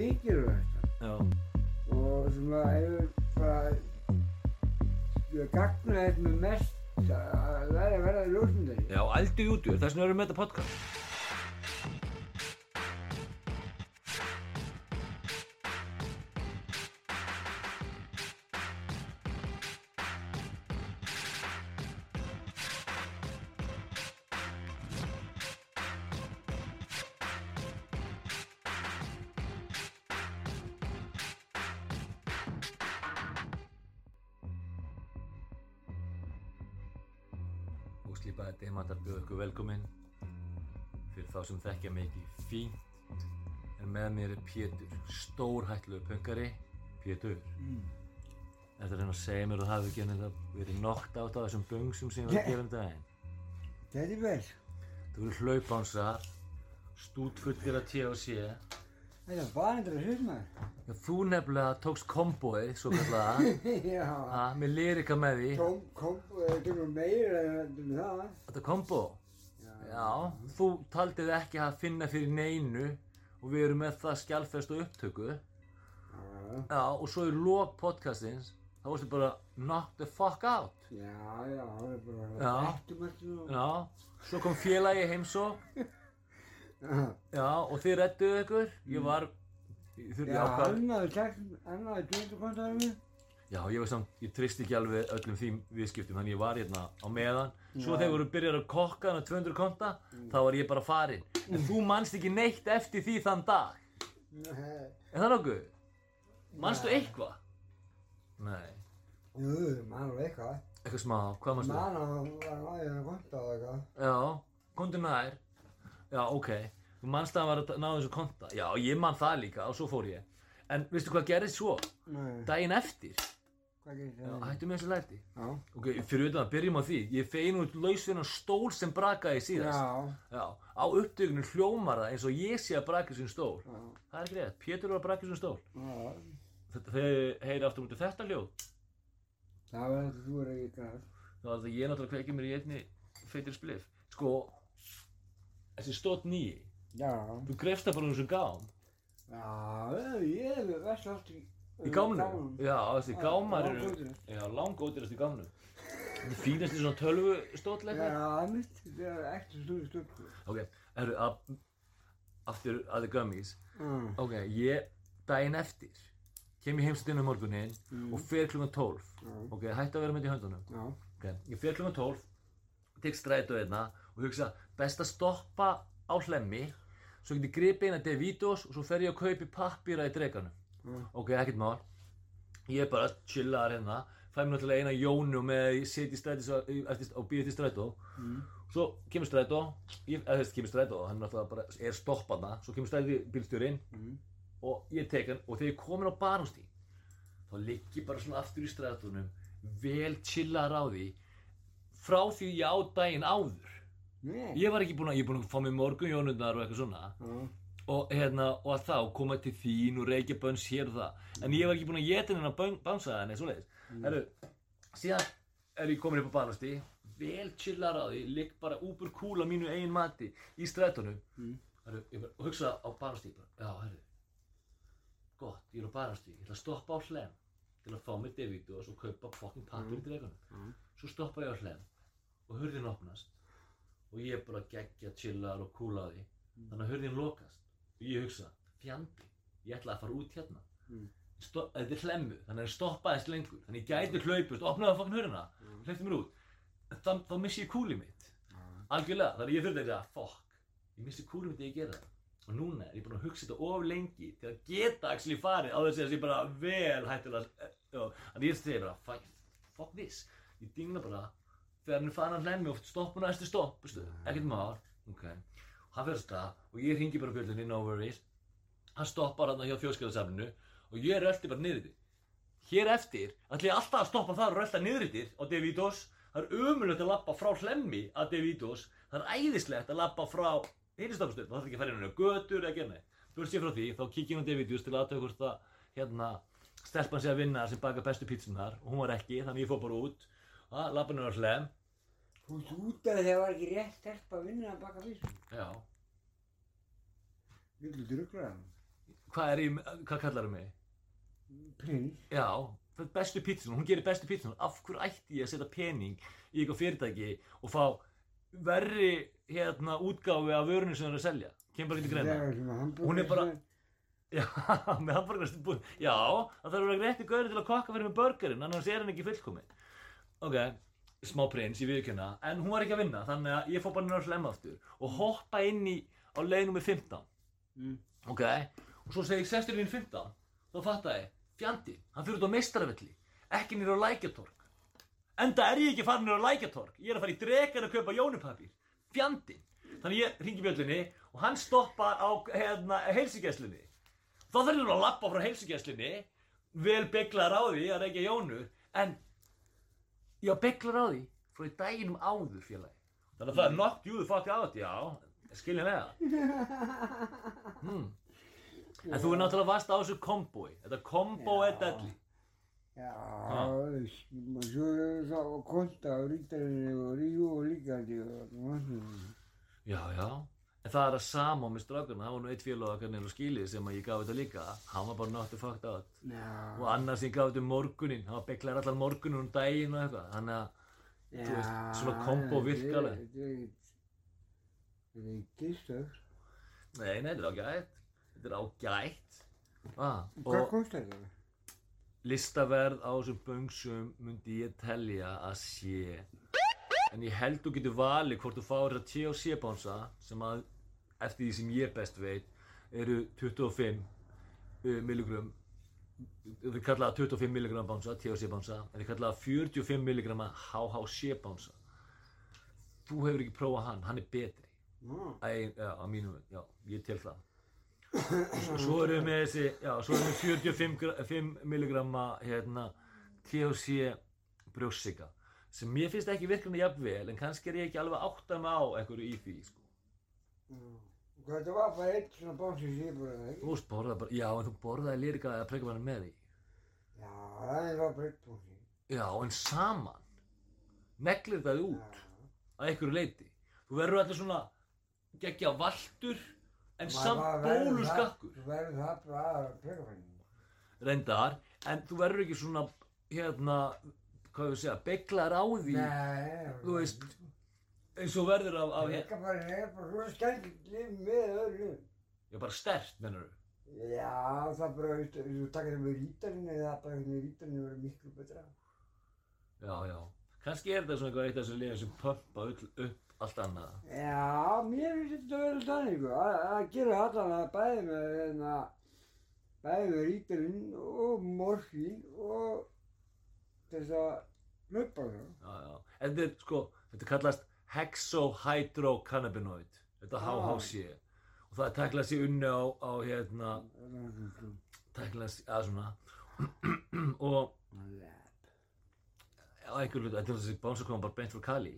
mikilvægt Já, og sem að hefur bara gagnaðið með mest að að verða ljósmyndari. já, í útgjör, þess vegna erum við með þetta podcast. Pétur stórhættlegu pöngari Pétur Mm. Þetta er hérna að segja mér að það hafi ekki ennið verið nokt átt á þessum böngsum sem ég var að gera um daginn Þetta er vel. Það voru hlaupánsar stútfullir að THC Þetta er hlusmaður. Já, Þú nefnilega tókst komboið, svo ha, með lyrika með því Kom, kom, þetta er meira en það. Þetta kombo Já. Já, þú taldið ekki að finna fyrir neinu og við erum með það skjálfest og upptöku. Já, Já, og svo í lók podcastins þá varstu bara knock the fuck out. Já, já, það er bara Já. eftirmættu og... Já, svo kom félagi heimsó. Já. Já, og þið rettuðu ykkur. Ég var Ég þurfti Já, tekst, annaður tjóndu kontaður við. Já, ég var samt, ég tristi ekki alveg öllum þým viðskiptum Þannig ég var hérna á meðan Svo þegar voru byrjar að kokka hana 200 konta Þá var ég bara farinn En þú manst ekki neitt eftir því þann dag Nei. Er það nokkuð? Manstu eitthvað? Nei Jú, mann og eitthvað. Eitthvað smá, hvað manstu? Mann og var náðið að konta og eitthvað. Já, komdu nær Já, ok Þú manst að hann var að ná þessu konta Já, ég man það líka og svo fór ég En veistu hvað gerðist svo? Nei, Daginn eftir hvað gerir það? hættu með þessu læti Já. Ok, fyrir utan að byrjum á því Ég fein út lausvinna stól sem brakaði síðast Já. Já, á upptökunum hljómar það eins og ég sé að braka þessum stól Já. Það er ekki rétt, Pétur var að braka þessum stól Já. Þetta, Þeir heyri aftur út í þetta hljóð Það var þetta þú er ekki græð. þá er það ég náttúrulega kveikið mér í einni feitir spliff sko þessi stótt nýji Já. þú grefst það bara um þessu gám Já, ég í... gámnum já þessi gámar eru já langótirast í gámnum þetta er fínast í svona tölvu stóttleika Já, mitt, þetta er ekkert stóri stökku. ok eru að aftur að the gummies Mm. ok ég daginn eftir kem ég heimstinn um morguninn og fer klukkan 12 Já. ok hættu að vera með í höndunum Já. Ok, ég fer klukkan 12, tek strætó hérna og hugsa best að stoppa á hlemmi svo get ég gripið eina Devitos og svo fer ég að kaupi pappíra í dreganum. Mm. Ok, ekkert mál. Ég er bara chillaðar hérna, fæ mér náttúrulega eina jónu með ég seti strætis og, býði til strætó. Mm. Svo kemur strætó, ég, eða þess kemur strætó, hann náttúrulega bara er stoppana, svo kemur strætó bílstjórinn Mm. og ég tek hann og þegar ég komin á barhústík þá ligg ég bara svona aftur í stræðatunum vel chillaðar á því frá því ég á daginn áður Nei. ég var ekki búinn að, ég er búinn að fá mér morgunjónurnar og eitthvað svona Já. Og hérna, og að þá koma til þín og reykja bönns hér og það en ég var ekki búinn að geta hennar bánsaða henni svoleiðis, mm. herru síðan er ég komin upp á barhústík vel chillaðar á því, ligg bara úpur kúla mínu eigin mati í stræðatunum Mm. Herru, ég bara, hugsa á bara, já, herru, gott, ég er á barastík, ég ætla að stoppa á hlem til að fá mér Davidos og kaupa fokkin pappir í dregunum. Mm. Svo stoppa ég á hlem og hurðin opnast og ég er bara geggja, chillar og cool á því. Þannig að hurðin lokast ég hugsa, fjandi, ég ætla að fara út hérna. Mm. Þetta er hlemmu, þannig að það stoppaðist lengur, þannig ég gæti hlaupust, opnaði fokkin hurðina, mm. hleypti mér út. Þá, þá missi ég kúlið mitt. Algjörlega, þannig að ég þurfti að segja, fuck, ég missi kúlum þegar ég gera það. Og núna er ég búinn að hugsa þetta of lengi til að geta actually farið á þess að ég bara vel hættulega, já, þannig ég segi bara, fuck, fuck this. Ég dingla bara, þegar hann farin að hlemmi og stoppa næstu stopp, Hann fyrir stað og ég ringi bara bjöldinni, no worries. Hann stoppar hann hjá þjóðskjáðasafninu og ég rölti bara niður því. Hér eftir ætla ég alltaf að stoppa þar og rölta niður yfir á Devitos. Það er umulögt að lappa frá hlemmi að Devitos. Það er æðislegt að lappa frá hinnstofnstöð. Það þarf ekki að fara inn á götur eða gera neitt. Börsið frá því, þá kikki ég á Devitos til aðtöku hvort að hérna, stelpan sé að vinna sem baka bestu pítsunar og hún var ekki, þannig ég fór bara út. að lappa niður á hlem. Þú ert út af því að það var ekki rétt stelpa að vinna að baka fyrst. Já. Villu druglaði hann. hvað er ég, hvað kallar það mig? Prins. Já, bestu pítsun, hún gerir bestu pítsun af hverju ætti ég að setja pening í eitthvað fyrirtæki og fá verri hérna útgáfi af vörunum sem það er að selja kemur bara ekki til greina Það er sem að Hún er bara- Já, með hamburgarstum búin Já, það þarf að vera rétti gauri til að kokka fyrir með burgerinn annars er hann ekki fullkomin Ok, smá prins, ég viðkjöna en hún var ekki að vinna, þannig að ég fór bara nörd slemma aftur og hoppa inn í á leið nummer 15 Mm. Ok, og svo segi ég sestur inn 15 þá fatta ég, fjandi, hann fyrir út á meistaravelli ekki nýra á lækjatorg enda er ég ekki farin nýra á lækjatorg ég er að fara í drekar að kaupa jónupapír. Fjandi, þannig ég ringi bjöllinni og hann stoppar á hérna, heilsugæslunni. Þá þarf ég að lappa frá heilsugæslunni vel bygglar á því að reykja jónu en ég á bygglar á því. Frá í daginum áður félagi. Þannig að það er knocked you the fuck out já, skiljanlega. Hmm. en þú er náttúrulega vast á þessu kombói þetta kombó er Já. delli Já, svo er það Konta og Rítarinn og Ríu og líkandi og maður. já, já en það er að sama með strákurna það var nú eitt félag okkar nefnir á skilið sem að ég gaf þetta líka. Hann var bara not the fucked out og Já, annars ég gaf þetta um morgunin hann var bygglar allan morgunin um daginn og eitthvað. Þannig að þú veist, svona kombo virkar alveg. Þetta er þetta ekki stöð. nei, nei, þetta er ágætt. Þetta er ágætt. Ah, Hvað og kostar þetta? listaverð á þessum böngsum myndi ég telja að sé en ég held þú getur valið hvort þú fáir þetta THC bánsa sem að eftir því sem ég best veit eru 25 uh, milligram þau kalla það 25 milligram bánsa THC bánsa en þau kalla það 45 milligram HHC bánsa þú hefur ekki prófað hann, hann er betri Ná, Æ, já, á mínum, já, ég tel það Svo erum við með þessi, já, svo erum við 45 gra- 5 milligramma, hérna, THC brjóstsika sem mér finnst ekki virkandi jafnvel en kannski er ég ekki alveg að átta mig á einhverju í því, sko. já. Þetta var bara eitt svona bánsi sem ég bara það Þú ekki? veist, borða bara, já, en þú borðaði lírika eða prekar með því. Já, það er bara breytt bánsi. Já, en saman neglir það út að einhverju leiti. Þú verður allir svona geggja valtur en samt bara verður bólu það- skakkur. Þú verður það bara að prekafæning. reyndar, en þú verður ekki svona, hérna, hvað ég að segja, beglar á því, Nei. þú veist, eins og verður af, af hérna, Prekafæning er bara svona skemmtilegt líf með öðru líf. já, bara stert, mennur þú? Já, það bara, veist, ef þú takkar það með rítarinn eða bara hvernig rítarinn verður miklu betra. Já, já, kannski er þetta svona eitthvað eitt af þessum liðum sem pumpa upp, upp allt annað. Já, mér finnst þetta verið þannig, sko, að gera allan að bæði með, hérna, bæði með rítarinn og morfín og þess að hlaupa það. Já, já, en þetta er, sko, þetta kallast hexohydrocannabinoid, þetta Ah. HHC, og það teklað sér unni á, á, hérna, Það er svona. Og á einhver hlut, þetta er þessi bánsa koma bara beint frá Kali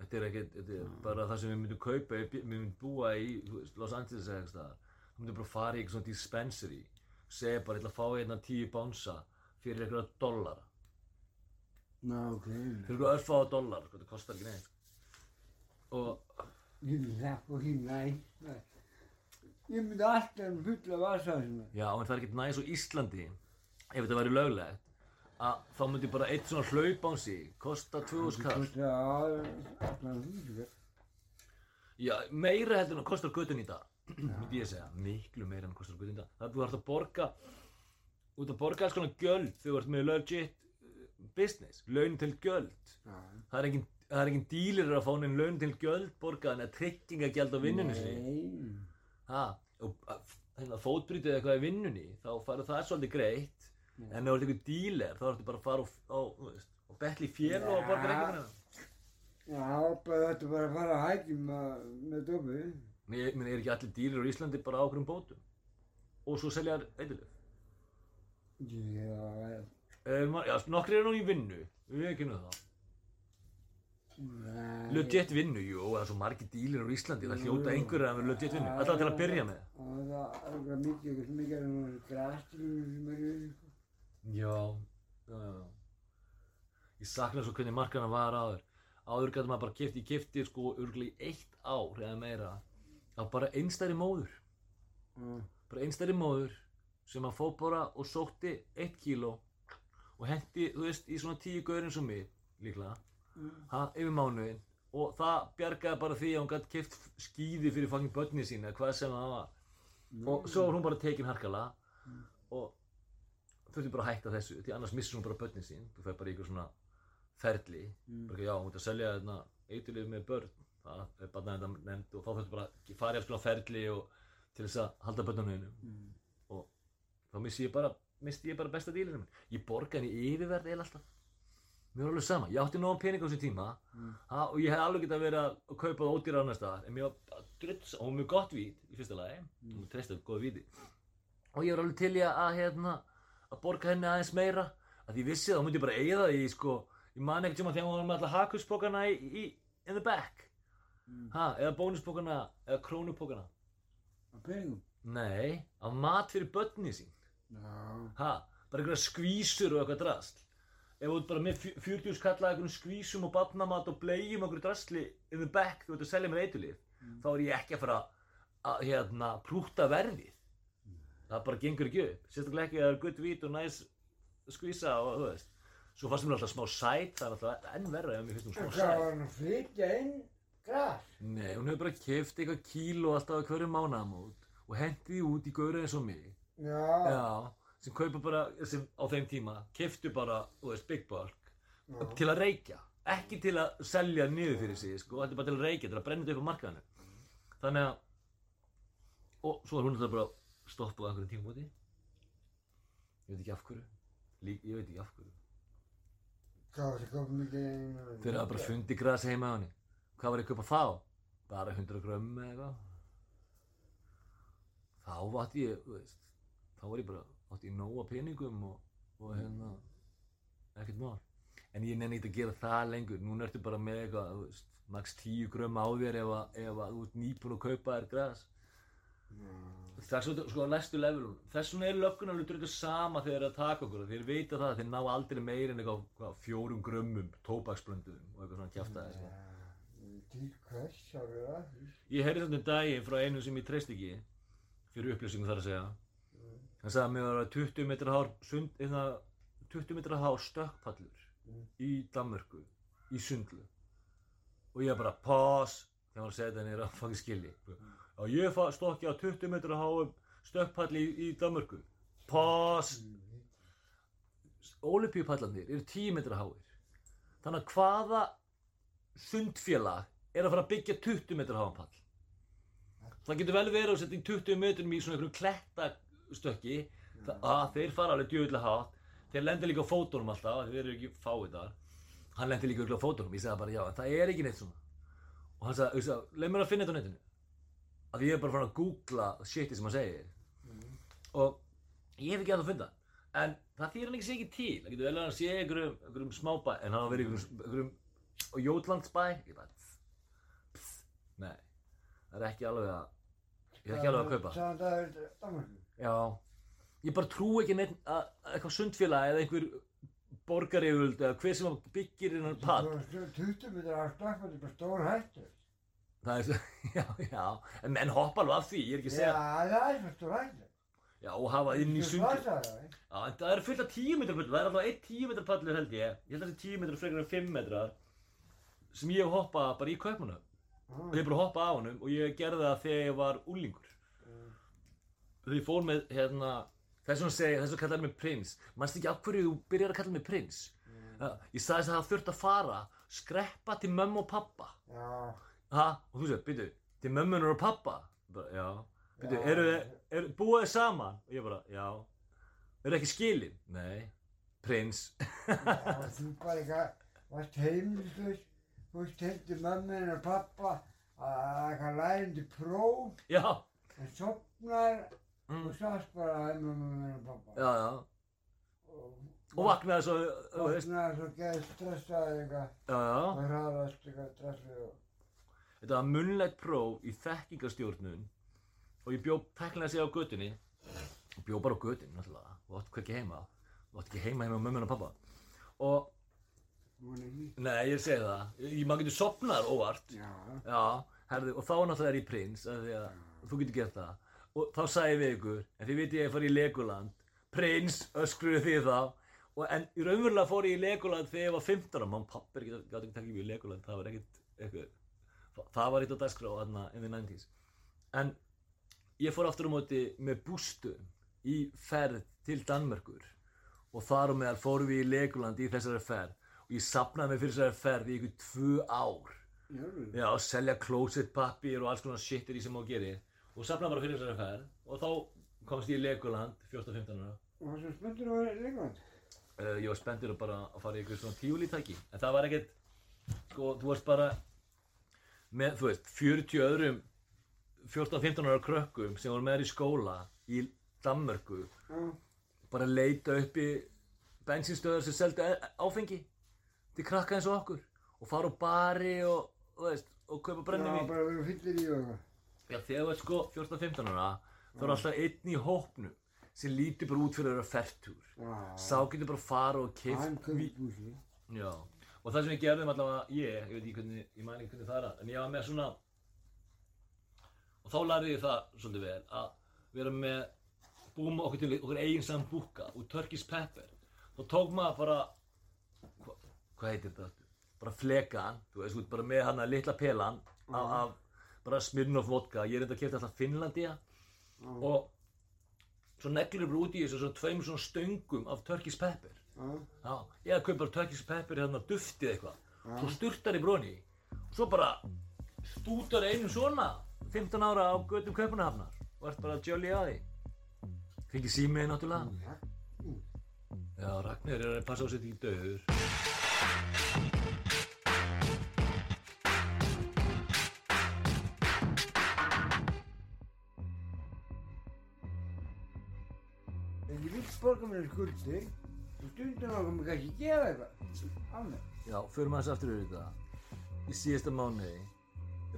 þetta er ekki, þetta er bara það sem við myndum kaupa við myndum búa í Los Angeles eða eitthvað staðar. Þá myndum bara fara í eitthvað svona dispensary segja bara, ég ætla að fá hérna tíu bánsa fyrir einhverja dollara. Ná, ok. fyrir einhverja örfáða dollara, sko, þetta kostar ekki neitt og Ég myndi það og hinn, næ. Ég myndi alltaf fulla vasa svona. já, en það er ekkert næs á Íslandi. Ef þetta væri löglegt að þá myndi bara eitt svona hlaupánsi kosta 2000 kall. Já, meira heldur en að kostar götun í dag myndi ég segja, miklu meira en að kostar götun í dag. Það er þú ert að borga út að borga alls konar gjöld þegar þú ert með legit business, laun til gjöld. Já. það er engin, það er engin dílir að fá neinn laun til gjöld borgaðan eða tryggingagjald á vinnunni Nei. ha, og að- hérna, fótbrítið eitthvað í vinnunni þá farið það svolítið greitt en ef þú ert eitthvað díler þá ertu bara að fara þú veist, og betli fél og að borga reikninguna Já, bara þetta bara að fara að hækjum með. Ég meni, er ekki allir dýrir á Íslandi bara á okkur um bótum? Og svo selja eitthilöf Já, Já, nokkri eru nú í vinnu við nú það Legit vinnu, jú, það er svo margir dýlir á Íslandi það hljóta einhverju að vera legit vinnu. Alltaf til að byrja með Og það er mikið, mikið er nú grastilum sem eru, sko. Já, já, já. Ég sakna svo hvernig markana var áður. Áður gæti maður bara kipti, ég kipti sko örgulega í eitt ár eða meira. Á bara einstæri móður. Já. bara einstæri móður sem að fóð bara og sótti eitt kíló og hendi, þú veist, í svona tíu gaur eins og mig, líklega, ha, yfir mánuðin og það bjargaði bara því að hún gæti keft skíði fyrir fucking börni sína, hvað sem það var. Og svo var hún bara tekin harkala og þurfti bara að hætta þessu því annars missur hún bara börnin sín. Þú fer bara í ykkur svona ferli. Bara ekki, já, hún ert að selja eiturlið með börn. Það er bara nefnd og þá þurfti bara að fara í konar ferli og til þess að halda börnunum einum og þá missi ég bara misti ég bara besta dílinu minn. Ég borga henni yfirverð eða alltaf mér var alveg sama, ég átti nógan pening á þessum tíma. Ha, og ég hef alveg getað verið að kaupa það ódýra annar staðar. En mér var bara drull og mjög gott vít í fyrsta lagi. Mér treysti góð víti. Og ég var alveg til í að, að hérna að borga henni aðeins meira. Að ég vissi það, þá myndi ég bara eiga það í sko ég man ekkert sem að þegar hún var með alltaf hakuspókana í, í, in the back. Ha, eða bónuspókana eða krónupókana Á peningum? nei, á mat fyrir börni sín. Já. ha, bara einhverja skvísur og eitthvað drast ef þú ert bara með fjö- 40 skalla einhverjum skvísum og barnamat og blegjum og einhverju drastli in the back, þú ert að selja mér eitulíf þá er ég ekki að fara að hérna, prúta verðið. Það bara gengur ekki upp. Sérstaklega ekki að það er gutt vít og næs skvísa og þú veist. Svo fannst mér alltaf smá sæt það er alltaf enn verra ef mér finnst hún smá sæt. var hann flytja inn gras? Nei, hún hefur bara keft eitthvað kíló alltaf að hverju mánaðamót og hendi því út í gaurið eins og mig. Já. Já, sem kaupa bara, sem á þeim tíma, keftu bara, þú veist, big bulk Já. til að reykja, ekki til að selja niður fyrir sig, sko, þetta er bara til að reykja, til að brenna þetta upp á markaðinu. Þannig að, og svo er hún þetta bara stoppuð á einhverjum tímabóti, ég veit ekki af hverju, Lík, ég veit ekki af hverju, Hvað var það komið mikið inn? fyrir að bara fundi gras heima á henni. Hvað var ég að kaupa þá? Bara 100 grömm eða eitthvað. Þá átti ég, þú veist, þá var ég bara, átti ég nóga peningum og, og hérna, ekkert mál. En ég nenni ekki að gera það lengur, núna ertu bara með eitthvað, max 10 grömm á þér ef, að, ef að þú ert nýbúin að kaupa þér gras. Þess vegna, sko, á næstu levelum, þess vegna er alveg dröðu sama þegar þeir taka okkur, þeir vita það að þeir ná aldrei meir en eitthvað, hvað, fjórum grömmum tóbaksblönduðum og eitthvað svona kjaftaði, sko. Til hvers, sagði það? Ég heyrði þetta um daginn frá einu sem ég treyst ekki fyrir upplýsingum þar að segja hann sagði að mér var 20 metra hár sund, eða 20 metra hár stökkpallur Mm. í Danmörku í sundlu og ég bara pause þegar hann segði niður að fangin skilji. Og ég stokki á 20 metra háum stökkpalli í, í Danmörku. Pause Olimpíupallarnir eru 10 metra háir. Þannig að hvaða sundfélag er að fara að byggja 20 metra háan pall? Það getur vel verið að setja í 20 metrum í svona einhverjum klettastökki það, að þeir fara alveg djöðlega hátt. Þeir lendir líka á fótunum alltaf þeir eru ekki fáið þar. Hann lendir líka á fótunum. Ég sagði bara já það er ekki neitt svona. Og hann sagði, sagði leið mér að finna þetta á netinu. Að ég er bara farin að googla shiti sem hann segir. Og ég hef ekki að það finna en það þýr hann ekki sé ekki til. Það getur vel að hann sé einhverjum, smábæ en hann verið einhverjum, Jótlandsbæ. Nei. Það er ekki alveg að ég er ekki alveg að kaupa Það er já. Ég bara trú ekki neitt að að eitthvað sundfélag eða einhver borgarífuld eða hver sem byggir innan pall 20 metrar af stökkvöldi er bara stór hættur. það er já, já. En menn hoppa alveg af því, ég er ekki að Já, segja það er bara stór hættur. já, og hafa inn í sund Það sagði það, Já, en það eru fullt af 10 metrar pallur, það er alltaf einn 10 metrar pallur held ég. Ég held að það sé 10 metrar frekar en 5 metrar sem ég hef hoppað bara í kaupmannu og ég bara hoppað á honum og ég gerði það þegar ég var úlingur ég fór með hérna þess að segja, þess að kallaði mig prins. Mannst ekki af hverju þú byrjar að kalla mig prins? Ja, ég sagði þess að það þurft að fara skreppa til mömmu og pappa. Já. ha? og þú segir, byrju, til mömmunar og pappa? Bara, já, byrju, Já. eru þið er, búið þið saman? Og ég bara, já. Eru ekki skilin? nei, prins. Já, þú bara eitthvað, varst heimilislaus, þú veist heimdi mömmin og pappa. Að eitthvað lærindi próf, já, en sopnar mm, og sást bara að mömmin og pappa. já, já. Og, vaknaði svo, þú veist. Vaknaði svo geði stressaði eitthvað. Já, já, og hraðast eitthvað stressið og... þetta var munnlegt próf í þekkingarstjórnun og ég bjó teknilega sig á götunni. Og bjó bara á götunni náttúrulega. Og átti hvergi heima. Og átti ekki heima heima á mömmun og pappa og, Hún nei, ég segi það. Ég, maður getur sopnað óvart. Já. Já, herðu, og þá náttúrulega er ég prins af því að þú getur gert það og þá sagði ég við ykkur en þið viti ég að fara í Legoland prins öskruðu þið þá. Og en í raunverulega fór ég í Legoland þegar ég var 15 ára. Mann pappir gæti ekki mig í Legoland það var ekkert eitthvað það- var eitt á dagskrá þarna in the 90s en ég fór aftur á móti með bústum í ferð til Danmörkur og þar og meðal fórum við í Legoland í þessari ferð. Og ég sapnaði mig fyrir þessari ferð í ykkur tvö ár. Já, selja closet pappir og alls konar shit er í sem má geri og sapnaði bara fyrir þessari ferð og þá komst ég í Legoland 14-15 ára og það sem spenntur að vera leikvand. uh, ég var spenntur að bara að fara í ykkur svona tíulítæki en það var ekkert sko, þú varst bara með, þú veist, 40 öðrum 14-15 ára krökkum sem voru með þér í skóla í Danmörku Já, bara leita upp í bensinstöðar sem seldu e- áfengi til krakka eins og okkur og fara á bari og, þú veist, og kaupa já, brennivín bara vera fyllir í og eitthvað. Þegar þú ert sko 14-15 ára þá er alltaf einn í hópnum sem lítur bara út fyrir að vera fertúr Já, sá getur bara fara og keift. Já, og það sem ég gerðum allavega ég, ég veit ekki hvernig, ég mæni ekki hvernig það er að, en ég var með svona og þá lærði ég það svolítið vel að vera með búum okkur til okkur eigin saman búka úr Turkish Pepper. Þá tók maður bara hva, hvað heitir þetta? bara flekan, þú veist, bara með hann að litla pelan af, af bara Smirnoff vodka, ég er enda að kæfta alltaf Finnlandia. Og svo neglur bara út í þessu svona tveim svona stöngum af Turkish Pepper. Já, Já, ég að kaupa bara Turkish Pepper hérna duftið eitthvað. Svo sturtar í broni. Og Svo bara stútar einu svona 15 ára á göttum kaupunahafnar og ert bara jolly að því. Fengið símiði náttúrulega. Já, Ragnar er að passa á sér ekki döður borga mér skuldir og stundum okkur mér kannski gefa eitthvað. Af mér. Já, förum aðeins aftur yfir þetta. Í síðasta mánuði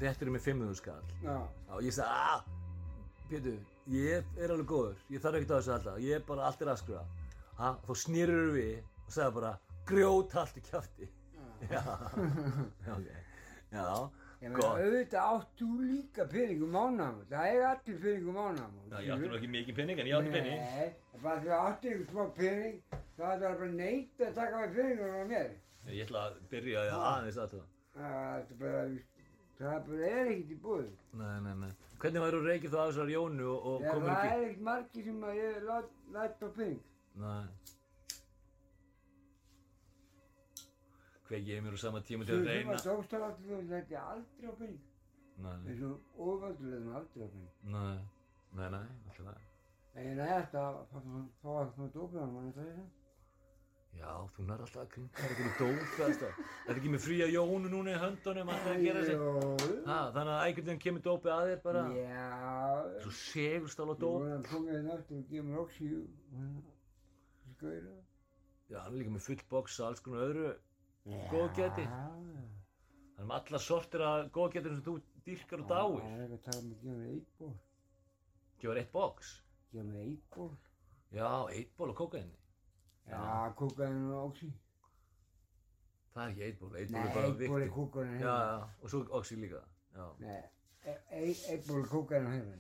réttur með 500 skall. Já, Já, ég sagði, aah, Pétur, ég er alveg góður, ég þarf ekkert á þessu alltaf, ég er bara allt er askra. Ha, þá snýrur við og sagði bara, grjót allt í kjafti. Já, já, ok, já, ég meina auðvitað átt þú líka pening um mánaðamót. Það eiga allir pening um mánaðamót. Já, ég átti nú ekki mikið penning, en ég átti penning. Nei, bara því að áttu ykkur smá pening, þá ættu það bara neitt að taka með peningur á mér. Ég ætla að byrja að aðeins að það. Það er bara, það bara er ekkert í búið. Nei, nei, nei. Hvernig væru reykið þá að þessar Jónu og, komur það ekki? er ekkert margir sem að ég lát, læt á pening. Nei. Kveikið ég mér á sama tíma til að Svo sem reyna. að dóstaráttu þú læti aldrei á pening. Nei, eins og ofaldur leðum aldrei á pening. nei, nei, nei, alltaf það. En ég nægast að fá fá að fá dópið hann, er það? Já, þú nær alltaf að kringa þetta í dófi alltaf. Það er ekki með fría Jónu núna í höndunum alltaf að þannig að einhvern veginn kemur dópið að þér bara. Já. Svo segurst alveg Ég dóp. voru að koma hérna aftur og gefa mér oxíu. Skauðra. Já, hann er líka með full box og alls konar öðru góðgæti. Það er með alla sortir af góðgætir sem þú dýrkar og Það dáir. er ekki að tala um að gefa mér eitt ból. Gefur eitt box. Gefa mér eitt ból. Já, eitt ból og kókaini. Já, kókaðin og oxí. Það er ekki eitt ból, eitt ból er bara vikti. Já, já, og svo oxy líka. Já. Nei, e- eitt ból kókaðin og hérna.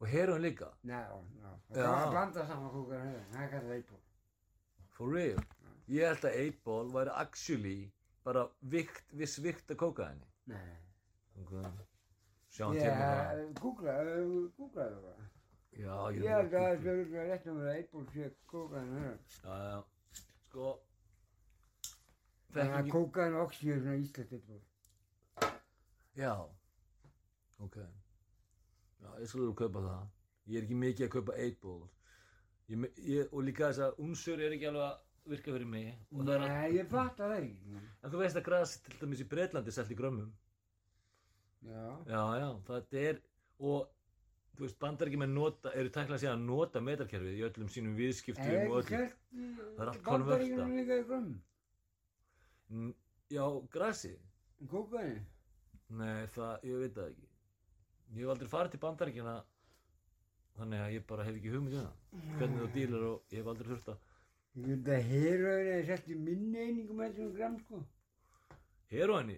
Og heroin líka. Nei, já, já. Það Já. kann að blanda saman kókaðin og hérna. Það er kallað eitt ból. For real. Ég held að eitt ból væri actually bara vikt, viss vikt af kókaini. Nei. Okay. Sjáum til með það. Já, googlaðu, það. Já, ég Ég held að það er rétt um að eitt ból sé kókaðin og hérna. Já, já. Sko. Þannig að kókaðin og oxí er svona eitt ból. Já. Ok. Já, ég skulle kaupa það. Ég er ekki mikið að kaupa 8 ból. Ég, me- ég, og líka þess að unsur er ekki alveg að virka fyrir mig. Nei, ég fatt það ekki. en þú veist að gras til dæmis í Breitlandi er selt í grömmum. Já. Já, já, það er, og þú veist, bandar ekki með nota, eru tækla að segja að nota metarkerfið í öllum sínum viðskiptum og ekki öllum. Það er allt Bandaríkjunum konverta. líka í grömm? Mm, Já, grasi? Kókaðin? Nei, það, ég veit það ekki. Ég hef aldrei farið til bandaríkjana, þannig að ég bara hef ekki hugmynd um það. Hvernig þú dílar og ég hef aldrei þurft að. Ég veit að heroin er selt í minni einingum heldur en gramm sko. Heroin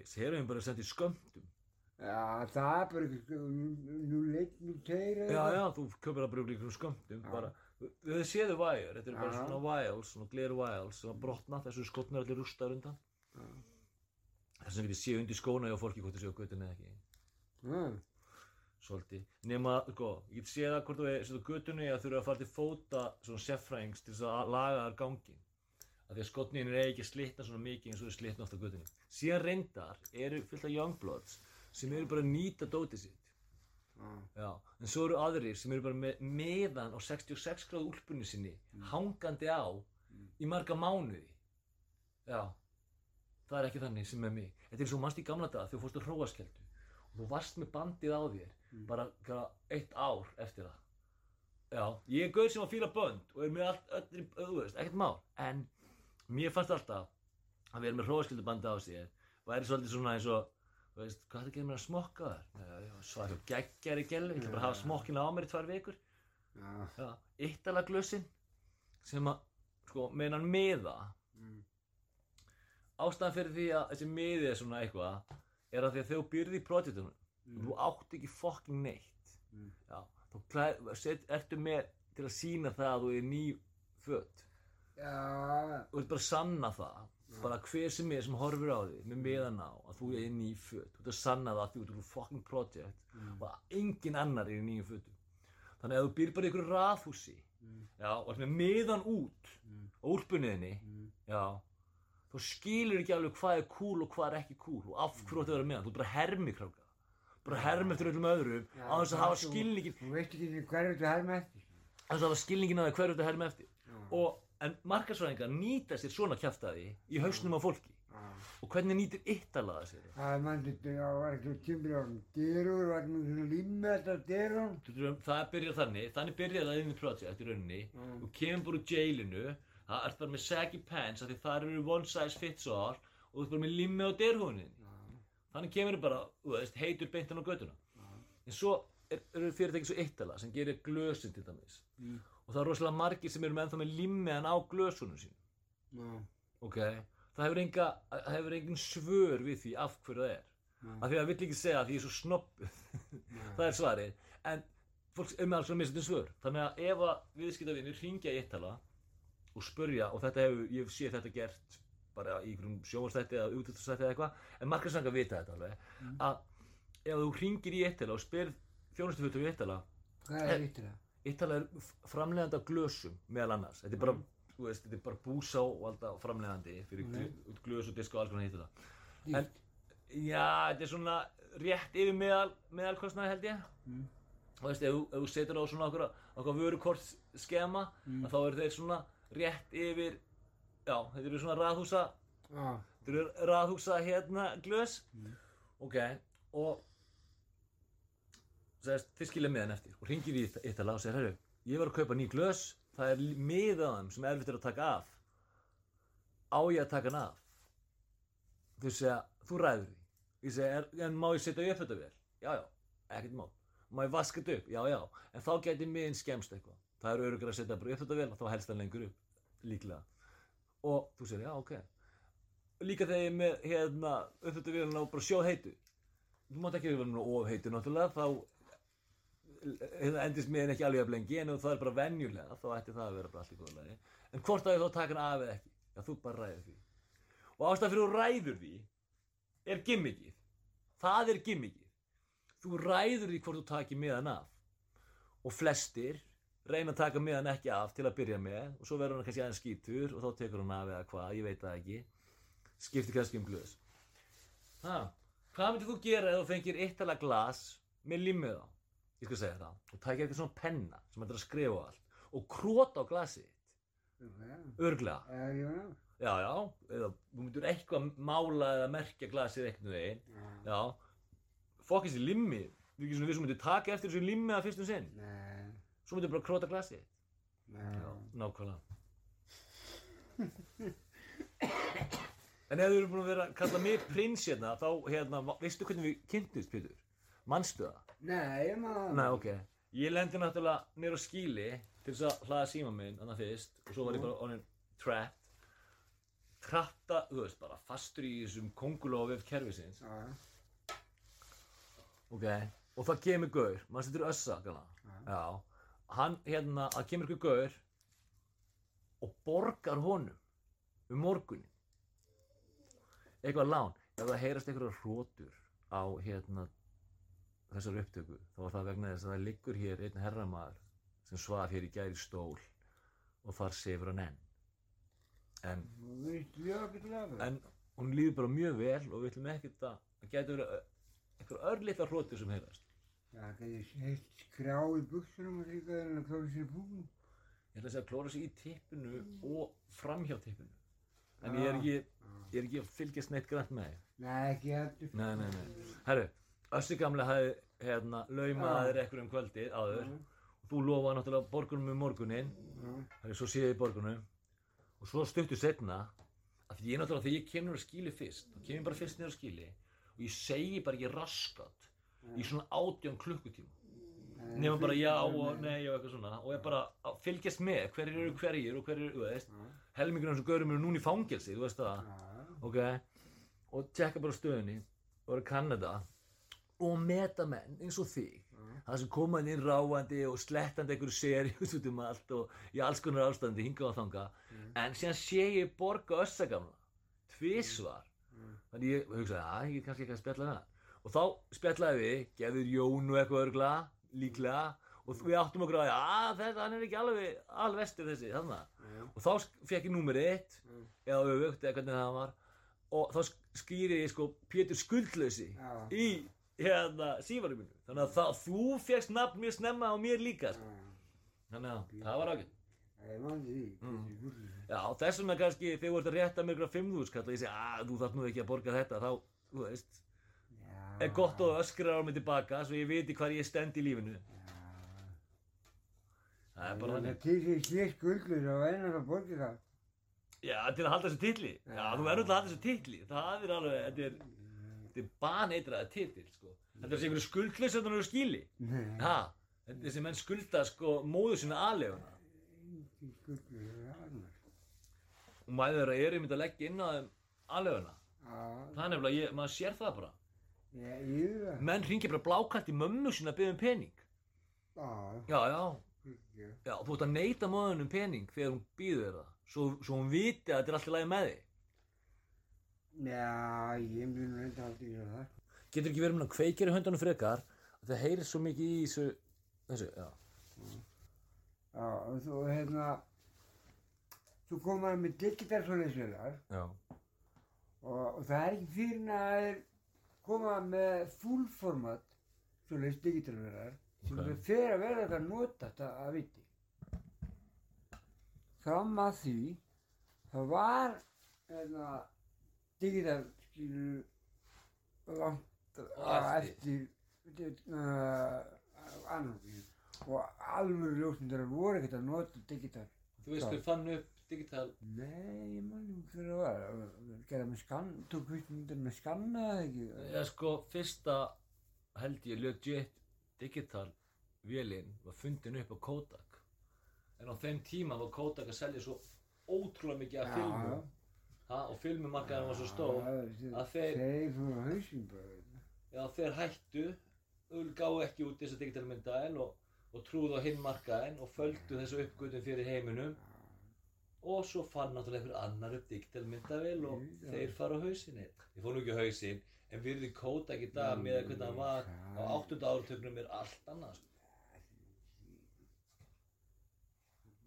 bara er sent í skömmtum. Já, það er bara ekki, nú- nú leitt, nú teir Já, já, þú köpir það bara úr skömmtum, Já. bara, þið séðu wire, þetta eru bara svona wiles, svona gler wiles sem að brotna, þessu skotnir allir rústar undan. Já. Þess vegna getið séu undir skóna hjá fólki hvort þið séu á göttunni eða ekki. Já, Svolítið. Nema, sko, ég get séð það hvort þú er á göttunni að þurfa að fara til fóta svona seffræðings til þess að laga þar gangin. Af því að skotnin er ekki að slitna svona mikið eins og þau slitna oft á göttunni. Síðan reyndar eru fullt af youngbloods sem eru bara að nýta dótið sitt. já, Já, en svo eru aðrir sem eru bara með meðan á 66 gráð úlpunni sinni hangandi á í marga mánuði. Já, það er ekki þannig sem með mig. Þetta er svo mannst í gamla daga þegar þú fórst á hróaskeldu og þú varst með bandið á þér bara bara eitt ár eftir það. Já, ég er gauð sem að fíla bönd og er með allt, öll, þú veist, ekkert mál. En mér fannst alltaf að vera með hróaskildubandi á sér væri svolítið svona eins og þú veist, hvað er það að gera mér að smokka þar? Já, já, svar hjá geggjari gælu, ég ætla bara að hafa smokkina á mér í tvær vikur. já, Já, Ítalaglössin sem að, sko, meðan hann miða, mm, ástæðan fyrir því að þessi miði er svona eitthvað, er að því að þú byrði í projektunum, Mm. þú átt ekki fucking neitt. Mm. Já, þá klæð, set, ertu með til að sína það að þú er ný föt. já, Þú ert bara að sanna það, bara hver sem er sem horfir á þig með miðan á að þú er ný föt. Þú ert að sanna það að þú ert úr fucking project Mm. og engin annar er í nýjum fötum. Þannig að þú býr bara í ykkur raðhúsi, Mm. já, og ert með miðan út Mm. á úlpunniðinni, mm, já, þá skilur ekki alveg hvað er cool og hvað er ekki cool og af hverju ætti að vera meðan. Þú ert bara hermikráka. Bara herm eftir öllum öðrum á þess að það hafa skilningin, Þú veist ekki hverju þú herma eftir. á þess að hafa skilningin að það hverju þetta herm eftir. Og, en markarsvæðingar nýta sér svona kjaftaði í hausnum á fólki. Og hvernig nýtir Ítalaða sér það? Það er mann þetta, var ekki tímur á dyrur, var ekki svona limmi þetta dyrun. Það byrjar þannig, þannig byrjar það inn í project í rauninni. Þú kemur bara úr jailinu, það ert bara með saggy pants þar eru one size fits all og þú ert bara með limmi á derhúninni. Þannig kemur bara, veist, heitur beintan á götuna. En svo er- eru fyrirtæki svo eittala sem gerir glösin til dæmis. Mm. Og það er rosalega margir sem eru með ennþá með limmiðan á glösunum sín. Já, Ok? Það hefur, enga, það hefur engin svör við því af hverju það er. já, Af því að það vill ekki segja að því ég er svo snobbuð. það er svarið. En fólk er með alls svona mislutin svör. Þannig að ef að viðskiptavinir ringja í eittala og spurja, og þetta hefur, ég sé þetta gert bara í einhverjum sjónvarstætti eða útastætti eða eitthvað, en markarsanga vita þetta alveg, að ef þú ringir í eittala og spyr þjónustufuttur í eittala, Hvað er það? eittala er framleiðandi af glösum meðal annars. Þetta er bara, þú veist, þetta er bara búsá og alltaf framleiðandi fyrir mm. glös og disk og alls konar hittu það. En, já, þetta er svona rétt yfir meðal, meðalkostnaði held ég. Mm. Þú veist, ef, ef þú setur á svona okkur, okkur vörukort skema, Mm. þá eru þeir svona rétt yfir, já, þetta eru svona raðhúsa, Já, þetta eru raðhúsa hérna glös. Mm. Ok, og segist, þið skilja meðan eftir og ringir í Ítala og segir, herru, ég var að kaupa ný glös, það er miðaðan sem erfitt er að taka af. Á ég að taka hann af? Þau segja, þú ræður því. Ég segi, er, en má ég setja upp þetta vel? Já, já, ekkert mál. Má ég vaska þetta upp? Já, já. En þá gæti miðin skemst eitthvað. Það er örugra að setja upp þetta vel og þá helst það lengur upp, líklega. Og þú segir, já, ok. Líka þegar ég með, hérna, upp þetta vel og bara sjóð heitu. Þú mátt ekki vera nú of heitu, náttúrulega, þá hérna, endist miðin ekki alveg að blengi, en ef það er bara venjulega, þá ætti það að vera bara allt í góða lagi. En hvort að ég þá taka hann af eða ekki? Já, þú bara ræður því. Og ástæðan fyrir þú ræður því er gimmickið. Það er gimmickið. Þú ræður því hvort þú takir miðan af. Og flestir reyna að taka miðan ekki af til að byrja með og svo verður hann kannski aðeins skítur og þá tekur hann af eða hvað, ég veit það ekki. Skiptir kannski um glöðs. Ha, hvað myndir þú gera ef þú fengir eittala glas með limmið á? Ég skal segja það. Og tækir eitthvað svona penna sem er að skrifa allt og króta á glasið já, Örglega. já, já, eða þú myndir eitthvað mála eða merkja glasið einhvern veginn, já, já, fokk þessi limmi, við erum ekki svona við sem myndir taka eftir þessu limmi að fyrstum sinn, nei, svo myndir bara króta glasið, nákvæmlega. En ef þú eru búin að vera að kalla mig prins hérna, þá hérna, veistu hvernig við kynntust, Pétur? Manstu það? nei, maður, Nei, ok. Ég lendi náttúrulega nýr á skíli til þess að hlaða síma minn, annað fyrst, og svo var ég bara onin trapped. Trappta, þú veist, bara fastur í þessum kongulófið kerfisins. já, ok, og það kemur gaur, maður setur össa, gana, Já. Hann, hérna, það kemur ykkur gaur og borgar honum um morgunin, eitthvað lán, ef það heyrast einhverjar hrótur á, hérna, þessar upptöku, þá var það vegna þess að það liggur hér einn herramaður sem svaf hér í gæri stól og þar sefur hann enn. En, en hún líður bara mjög vel og við ætlum ekkert að, getur verið einhver örlítið hrótur sem heyrast. Já, það er heitt skrá í buksunum og líka en að klára sér í búkum. Ég ætla að segja að klóra sig í tippinu og framhjá tippinu. En ég er ekki, ég er ekki að fylgjast neitt grænt með þig. Nei, ekki heldur. Nei, nei, nei. Herru, Össi gamli hafði, hérna, laumaði þér ekkur um kvöldið áður. Og þú lofaði náttúrulega borgunum um morguninn. Já, Herru, svo séð ég borgunum. Og svo stuttu setna, að því ég náttúrulega, þegar ég kem niður á skíli fyrst, þá kem ég bara fyrst niður á skíli og ég segi bara ekki raskat í svona átján klukkutíma. Nefnum bara já og nei og eitthvað svona. Og ég bara fylgjast með hverjir eru hverjir og hverjir eru, þú veist. Helmingur af þessum gaurum eru núna í fangelsi, þú veist það. Ok, og tjekka bara stöðunni og eru að kanna það og meta menn eins og þig. Það sem koma inn ráandi og slettandi einhverju seriós út um allt og í alls konar ástandi hingað og þanga en síðan sé ég borga össa gamla tvísvar þannig ég hugsaði að ég er kannski ekki að spjalla hann og þá spjallaði við, gefur Jón og eitthvað örgla líklega. Og við áttum okkur að að þetta, hann er ekki alveg alvestur þessi, þannig og þá fekk ég númer eitt eða öfugt eða hvernig það var. Og þá sk- skýri ég sko Pétur Skuldlausi Já. í hérna sífarum mínu þannig að það, þú fegst nafn mjög snemma á mér líka sko. þannig að það var því, Mm. já, þessum er kannski þegar þú ert að rétta mér ykkur 5.000 kall og ég segi að þú þarf nú ekki að borga þetta. Þá, þú veist. Er gott og öskrar á mig tilbaka svo ég viti hvar ég stend í lífinu. Það er bara Það þannig. er til því sé skuldlur og einar að borga það. já, til að halda þessu titli. Já, þú verður til að halda þessu titli. Það er alveg, þetta er þetta er baneitraða titl, sko. Þetta er sem einhverju skuldleys sem þú eru skíli Nei, ha, þetta er sem menn skulda sko móður sinna aðleguna og maður er einmitt að leggja inn á þeim aðleguna það er nefnilega, ég, maður sér það bara ég er það. menn ringir bara blákalt í mömmu sinna að byggja um pening. Já, já, já, ekki. já, þú ert að neyta móðun um pening þegar hún býður þér það svo, svo hún viti að þetta er alltaf lagi með þig. Já, ég mun reynda aldrei gera það. getur ekki verið með að kveikja í höndunum frekar? Að það heyrir svo mikið í þessu þessu, já, Já, og þú hérna, þú komaði með digital svoleiðsvelar já, og, og það er ekki fyrir er koma með full format svoleiðs digitalvelar sem Ok. okay. fer að vera eitthvað nota þetta að viti. Fram að því, það var hérna, digital skilur langt eftir. uh, annarkinu og alveg ljósmyndar voru ekkert að nota digital. þú veist hver fann upp digital Nei, ég man ekki hver það var. Gerða með skann, tók hvistmyndir með skanna eða ekki? Já, sko, fyrsta held ég legit digital vélinn var fundin upp á Kodak en á þeim tíma var Kodak að selja svo ótrúlega mikið af filmum ha, og filmumarkaðin var svo stór að þeir- Þeir á hausinn bara. já, þeir hættu gáðu ekki út þessa digital myndaðil og, og trúðu á hinn markaðin og földu þessu uppgötun fyrir heiminum og svo fann náttúrulega einhver annar upp digital myndavél og Já. þeir fara á hausinn ég fór nú ekki á hausinn en virði Kodak í dag með hvernig hann var á 8. áratögnum er allt annað sko.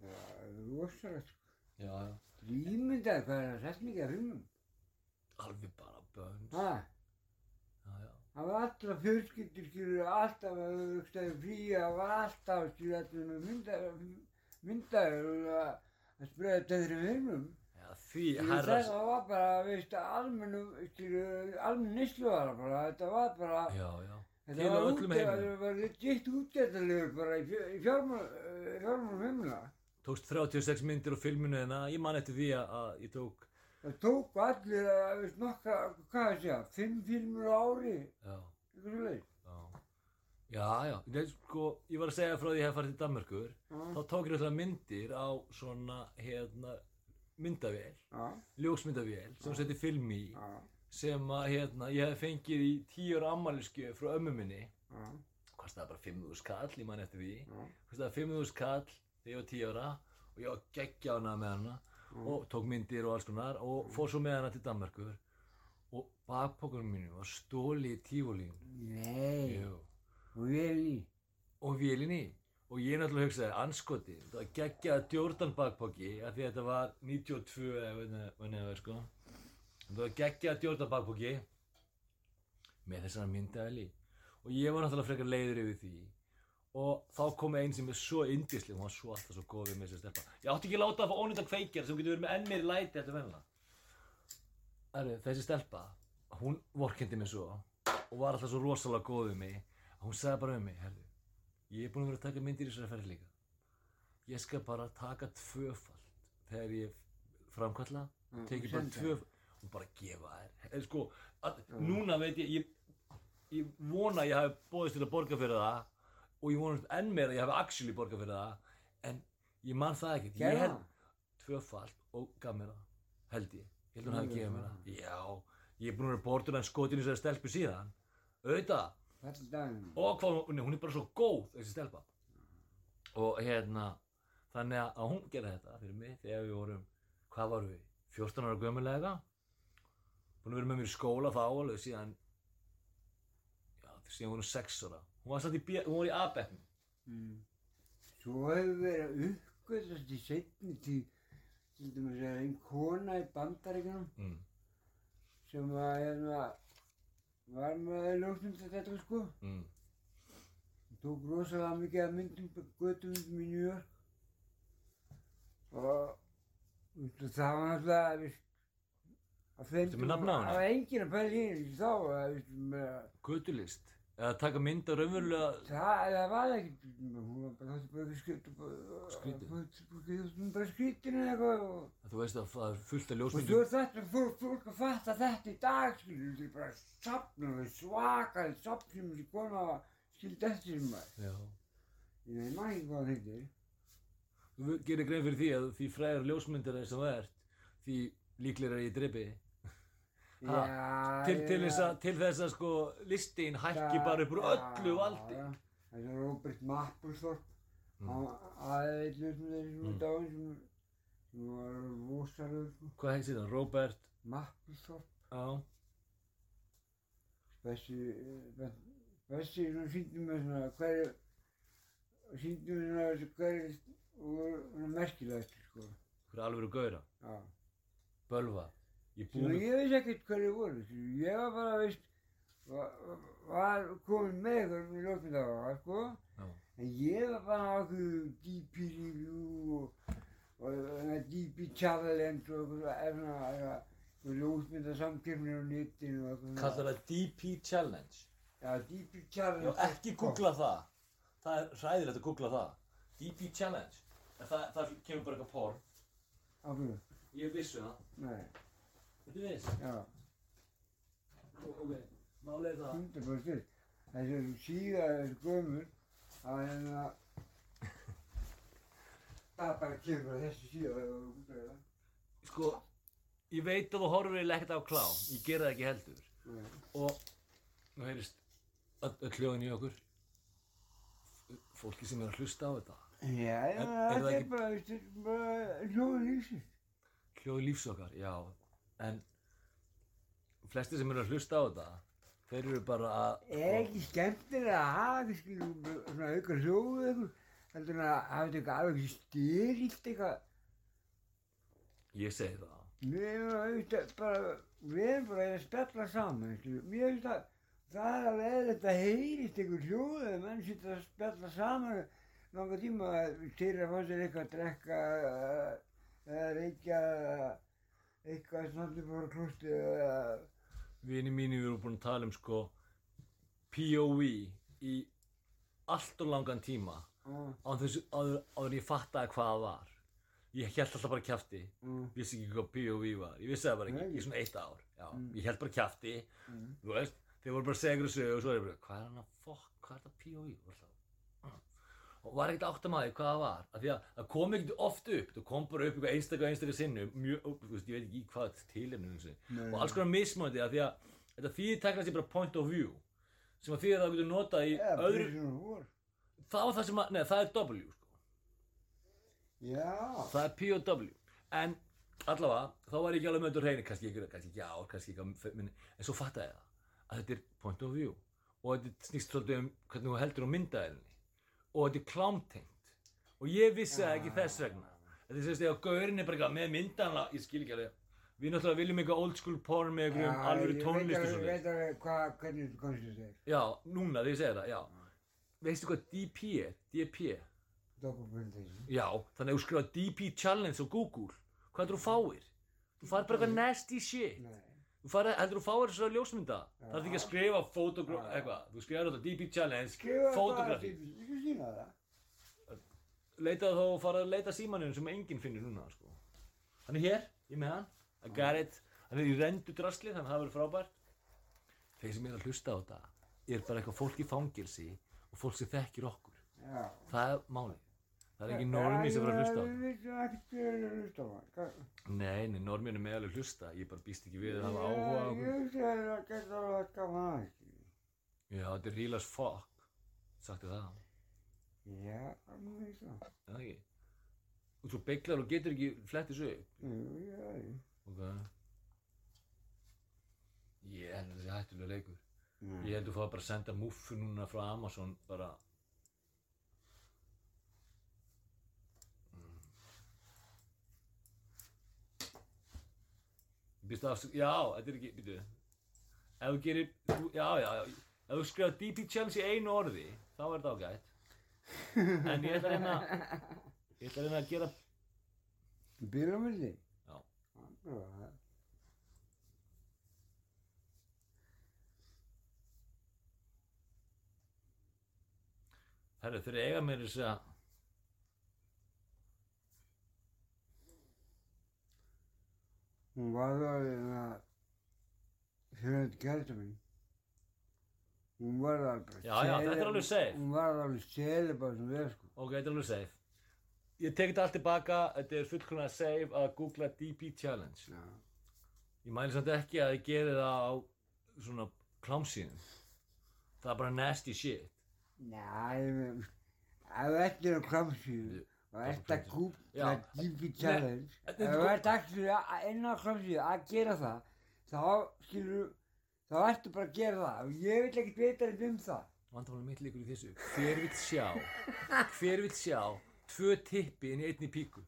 Það er rosalegt. já, já, Ímyndaði hvað er það sett mikið af filmum. alveg bara bönns Ha, já, já, það var alltaf fjölskyldur, skilur, alltaf að frí, það var alltaf, skilur, með myndaði, myndaði að, að þetta þeirri herra þetta var bara, veist, almennu, skilur, almenn nýslu var það bara, þetta var bara, já, já, Þetta á var heiminum. Það var legit útgættalegur bara í í fjármálum heimila. tókst 36 myndir á filminu en ég man eftir því að- að ég tók Það tók allir að, veist, nokka, hvað er það, fimm filmur á ári, eitthvað svo leið. Já já, ég, sko, ég var að segja frá því að ég hef farið til Danmörkur þá tók ég alltaf myndir á svona hérna myndavél, Já, ljósmyndavél sem setti film í sem að hérna, ég hef fengið í tíu ára ammæliskjöf frá ömmu minni. Já, kostaði bara 5.000 kall, ég man eftir því. Já, kostaði 5.000 kall þegar ég var 10 ára og ég var geggja hana með hana og tók myndir og alls konar og fór svo með hana til Danmarkur og bakpokkunum mínu var stóli í tífólín Nei, og í. og vélinni og ég náttúrulega hugsaði anskoti þetta var geggjað Jordan bakpokki af því að þetta var 92 eða hvernig það var sko. Geggjað Jordan bakpokki með þessara myndaðali og ég var náttúrulega frekar leiður yfir því. Og þá kom einn sem er svo indisleg hún var svo alltaf svo góð við með þessi stelpa. Ég átti ekki að láta það fá ónýnda kveikjar sem getur verið með enn meiri læti eftir venna þessi stelpa hún vorkendi mig svo og var alltaf svo rosalega góð við mig hún sagði bara um mig herðu, ég er búin að vera að taka myndir í þessari ferð líka. Ég skal bara taka tvöfalt þegar ég framkalla Já, tekið bara tvöfalt. Og bara gefa þér. Eða sko, að, núna veit ég, ég ég vona að ég hafi bóðist til að borga fyrir það og ég vona enn meira að ég hafi actually borgað fyrir það en ég man það ekkert. Ég held það? tvöfalt og gaf mér það held ég, ég held hún hafi gefið mér það? já, ég er búin að vera bortur en skotin í þessari stelpu síðan. Auðvitað, Þetta er daginn. og hvað hún, hún er bara svo góð þessi stelpa og hérna þannig að- hún gerði þetta fyrir mig þegar við vorum hvað varum við, 14 ára gömulega búin að vera með mér í skóla þá alveg síðan já, síðan vorum 6 ára hún var satt í, hún var í A-bekknum Mm. Svo hefur verið uppgöðast í setni tíð, einn kona í bandaríkunum mm. sem var hérna, var með ljósmynda þetta sko. Mm. Tók rosalega mikið af myndum, götumyndum í New York. Og það var náttúrulega, veist, að þeim Ertu með nafn á henni? Það var enginn að pæla í henni þá, að, veist, með, Götulist eða taka mynd á raunverulega það, það var ekkert, hún var bara, það var bara skrítið eða eitthvað. Og þú veist að það er fullt af Og svo ljósmyndum er þetta, fólk, að fatta þetta í dag, skilur, þetta er bara sapn og svakar sapn sem þessi kona skildi eftir sem maður. já. Ég veit maður ekki hvað þetta er. þú gerir grein fyrir því að því fræðar ljósmyndar sem þú ert því líklega er ég drepi Ha, til, til, þess að, til þess að sko listin hækki bara upp úr öllu valdi Það er Robert Mapplethorpe, Mm. hann aðeins með þessi sem Mm. er dáinn sem, sem var rosalur, sko. hvað heitir það, Robert Mapplethorpe, já, þessi, þessi sem síndi mér svona hverju, síndi mér svona hverju voru merkilegt, sko. fyrir alveg gauðra Já. bölva Svo ég veist ekkert hverju voru, skilur. ég var bara, veist, var, var komin með ykkur í lókmyndagáða, sko, Já. en ég var bara á okkur DP Review og, og uh, DP Challenge og eitthvað svona, eitthvað, og ljósmyndasamkefnir á netinu og eitthvað. kallar það DP Challenge Já, DP Challenge. já, ekki googla það það er hræðilegt að googla það DP Challenge En það, það kemur bara eitthvað porn Á hverju? ég vissu það, Nei, er viss já, ok, málið er það. 100%. Þessi eru síðan gömur, að hérna, það bara kemur að þessi síðan sko, ég veit að þú horfir eiginlega ekkert á klám. Ég gera það ekki heldur. Nei. og nú heyrist öll, hljóðin í okkur. Fólki sem er að hlusta á þetta. Já, já, er þetta er ekki- bara, bara hljóðin lífsins. hljóði lífs okkar, já en flesti sem eru að hlusta á þetta þeir eru bara að Er ekki skemmtilega að hafa ekki skiljum svona auka hljóðu eitthvað, heldur að hafa þetta eitthvað alveg styrilt eitthvað. ég segi það Við erum auðvitað bara, við erum bara að spjalla saman. Mér finnst að það er alveg eðlilegt að heyrist eitthvað hljóðu ef menn sitja að spjalla saman langa tíma til að fá sér eitthvað að drekka eða- eða reykja eða eitthvað snart upp á klústi eða? Vini mínu eru búin að tala um sko POV í allt og langan tíma. Og án þess áður, ég fattaði hvað það var. Ég held alltaf bara kjafti. Og vissi ekki hvað POV var. Ég vissi það bara ekki Nei. í svona eitt ár. Já, Mm. ég held bara kjafti. Mm. þú veist þeir voru bara að segja ykkur sögu og svo er ég bara hvað er hann að fokk hvað er það POV og og var ekkert átt að maður hvað það var. Af því að það kom ekkert oft upp. Það kom bara upp eitthvað einstaka einstaka sinnum. Mjög, þú veist, ég veit ekki hvað tilefnum og alls konar mismöndi af því að þetta þýðir tekna sér bara point of view. Sem að því að það getur notað í eða öðru það var það sem að, neða það er W sko. já, það er POW en allavega, þá var ég ekki alveg með þetta hreinu. Kannski ekki, kannski ekki ár, kannski ekki en svo fattaði ég það að þetta er point of view. Og þetta snýst svolítið um hvernig þú heldur á myndaðinni og þetta er klámtengt. Og ég vissi það ekki þess vegna. Þetta er sérst þegar gaurin er bara eitthvað með myndaðina ég skil ekki alveg. Við náttúrulega viljum eitthvað old school porn með einhverjum alvöru tónlist og ég veit alveg hvað, hvernig þetta konstið er já, núna þegar ég segir það, já. Veistu hvað DP er? DP documentation Já, þannig að þú skrifa DP Challenge á Google. Hvað er þú fáir? Þú fær bara eitthvað nasty shit. Nei, Þú fær, heldur þú fáir þessari ljósmynda? Það er ekki að skrifa fotogra... eitthvað? Þú skrifar þetta DP Challenge skrifa Fotografi til- ég skal sína það. Leitaðu þá fara að leita símaninu sem enginn finnir núna sko. Hann er hér, ég með hann. I got it. Hann er í rendu drasli þannig að það verður frábært. Þeir sem er að hlusta á þetta er bara eitthvað fólk í fangilsi og fólk sem þekkir okkur. Já. Það er málið Það er ekki normi sem verður að hlusta á þetta við veitum ekkert hvað er að hlusta á það Nei, nei, normin er meðalveg hlusta, ég bara býst ekki við að hafa áhuga á okkur. ég veist að það getur alveg gaman að ekki Já, þetta er real as fuck, sagt þér það, já, alveg veist það er það ekki? Og svo beiglar og getur ekki flettið upp, Jú, já, já. ok? Ég held að þetta sé hættulega leikur. Ég held að þú fá bara að senda muffu núna frá Amazon, bara... Ég býst af, já, þetta er ekki, býtu, ef þú gerir, já, já, ef þú skrifar DP Challenge í einu orði, þá er þetta ágætt. En ég ætla að reyna, ég ætla að reyna að gera, Bílamilli? Já. Já. herru, þeir eiga mér þess að, Hún var alveg að fyrir þetta kælta minn. Hún var alveg Já, já, þetta er alveg safe. Hún var alveg selið bara sem við sko. ok, þetta er alveg safe. Ég tek þetta allt tilbaka, þetta er fullkomlega safe að googla DP Challenge. Já. Ég mæli samt ekki að ég geri það á svona klámsýnum. Það er bara nasty shit. Næ, ef þú ert inn á klamsíðu og að Já. kúpla DP Challenge, ef þú ert ekki inn á klamsíðu að gera það, þá skilur þá ertu bara að gera það og ég vil ekkert vita neitt um það. Vandamálið mitt líkur í þessu. Hver vill sjá, hver vill sjá tvö tippi inn í einni píku?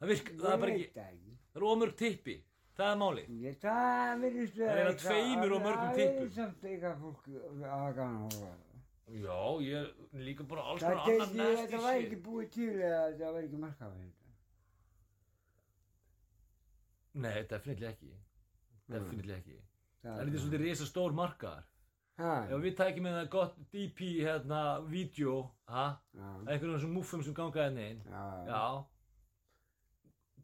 Það virk, það er bara ekki, það ekki. það er ómörg tippi. Það er málið. Ég, það Það er að tveimur og mörgum Það tippum. er samt eitthvað fólk að hafa að horfa á það. Já, ég líka bara alls Það konar annar geti, nasty þetta var ekki búið til eða þetta var ekki markað fyrir þetta. Nei, definitely ekki. Definitely ekki. Það Það er svolítið risa stór markaðar. Ef við tækjum með það gott DP hérna, vídeo, ha? Einhverjum þessum muffum sem ganga hérna inn. já, Já.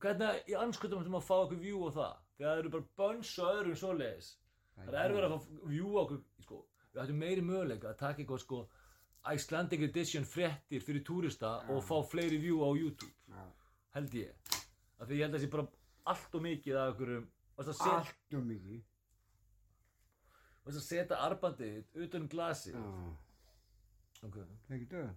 Hvernig í anskotum ætlum að fá okkur view á það? Þegar það eru bara bönns og öðrum svoleiðis. Það er erfið að fá view á okkur, sko, við ættum meiri möguleika að taka eitthvað, sko, Icelandic Edition fréttir fyrir túrista og fá fleiri view á YouTube, Já. held ég. Af því ég held að það sé bara allt og mikið af set- Allt og mikið. varst að setja arbandið utan um glasið. Já, Ok. það er ekki döð.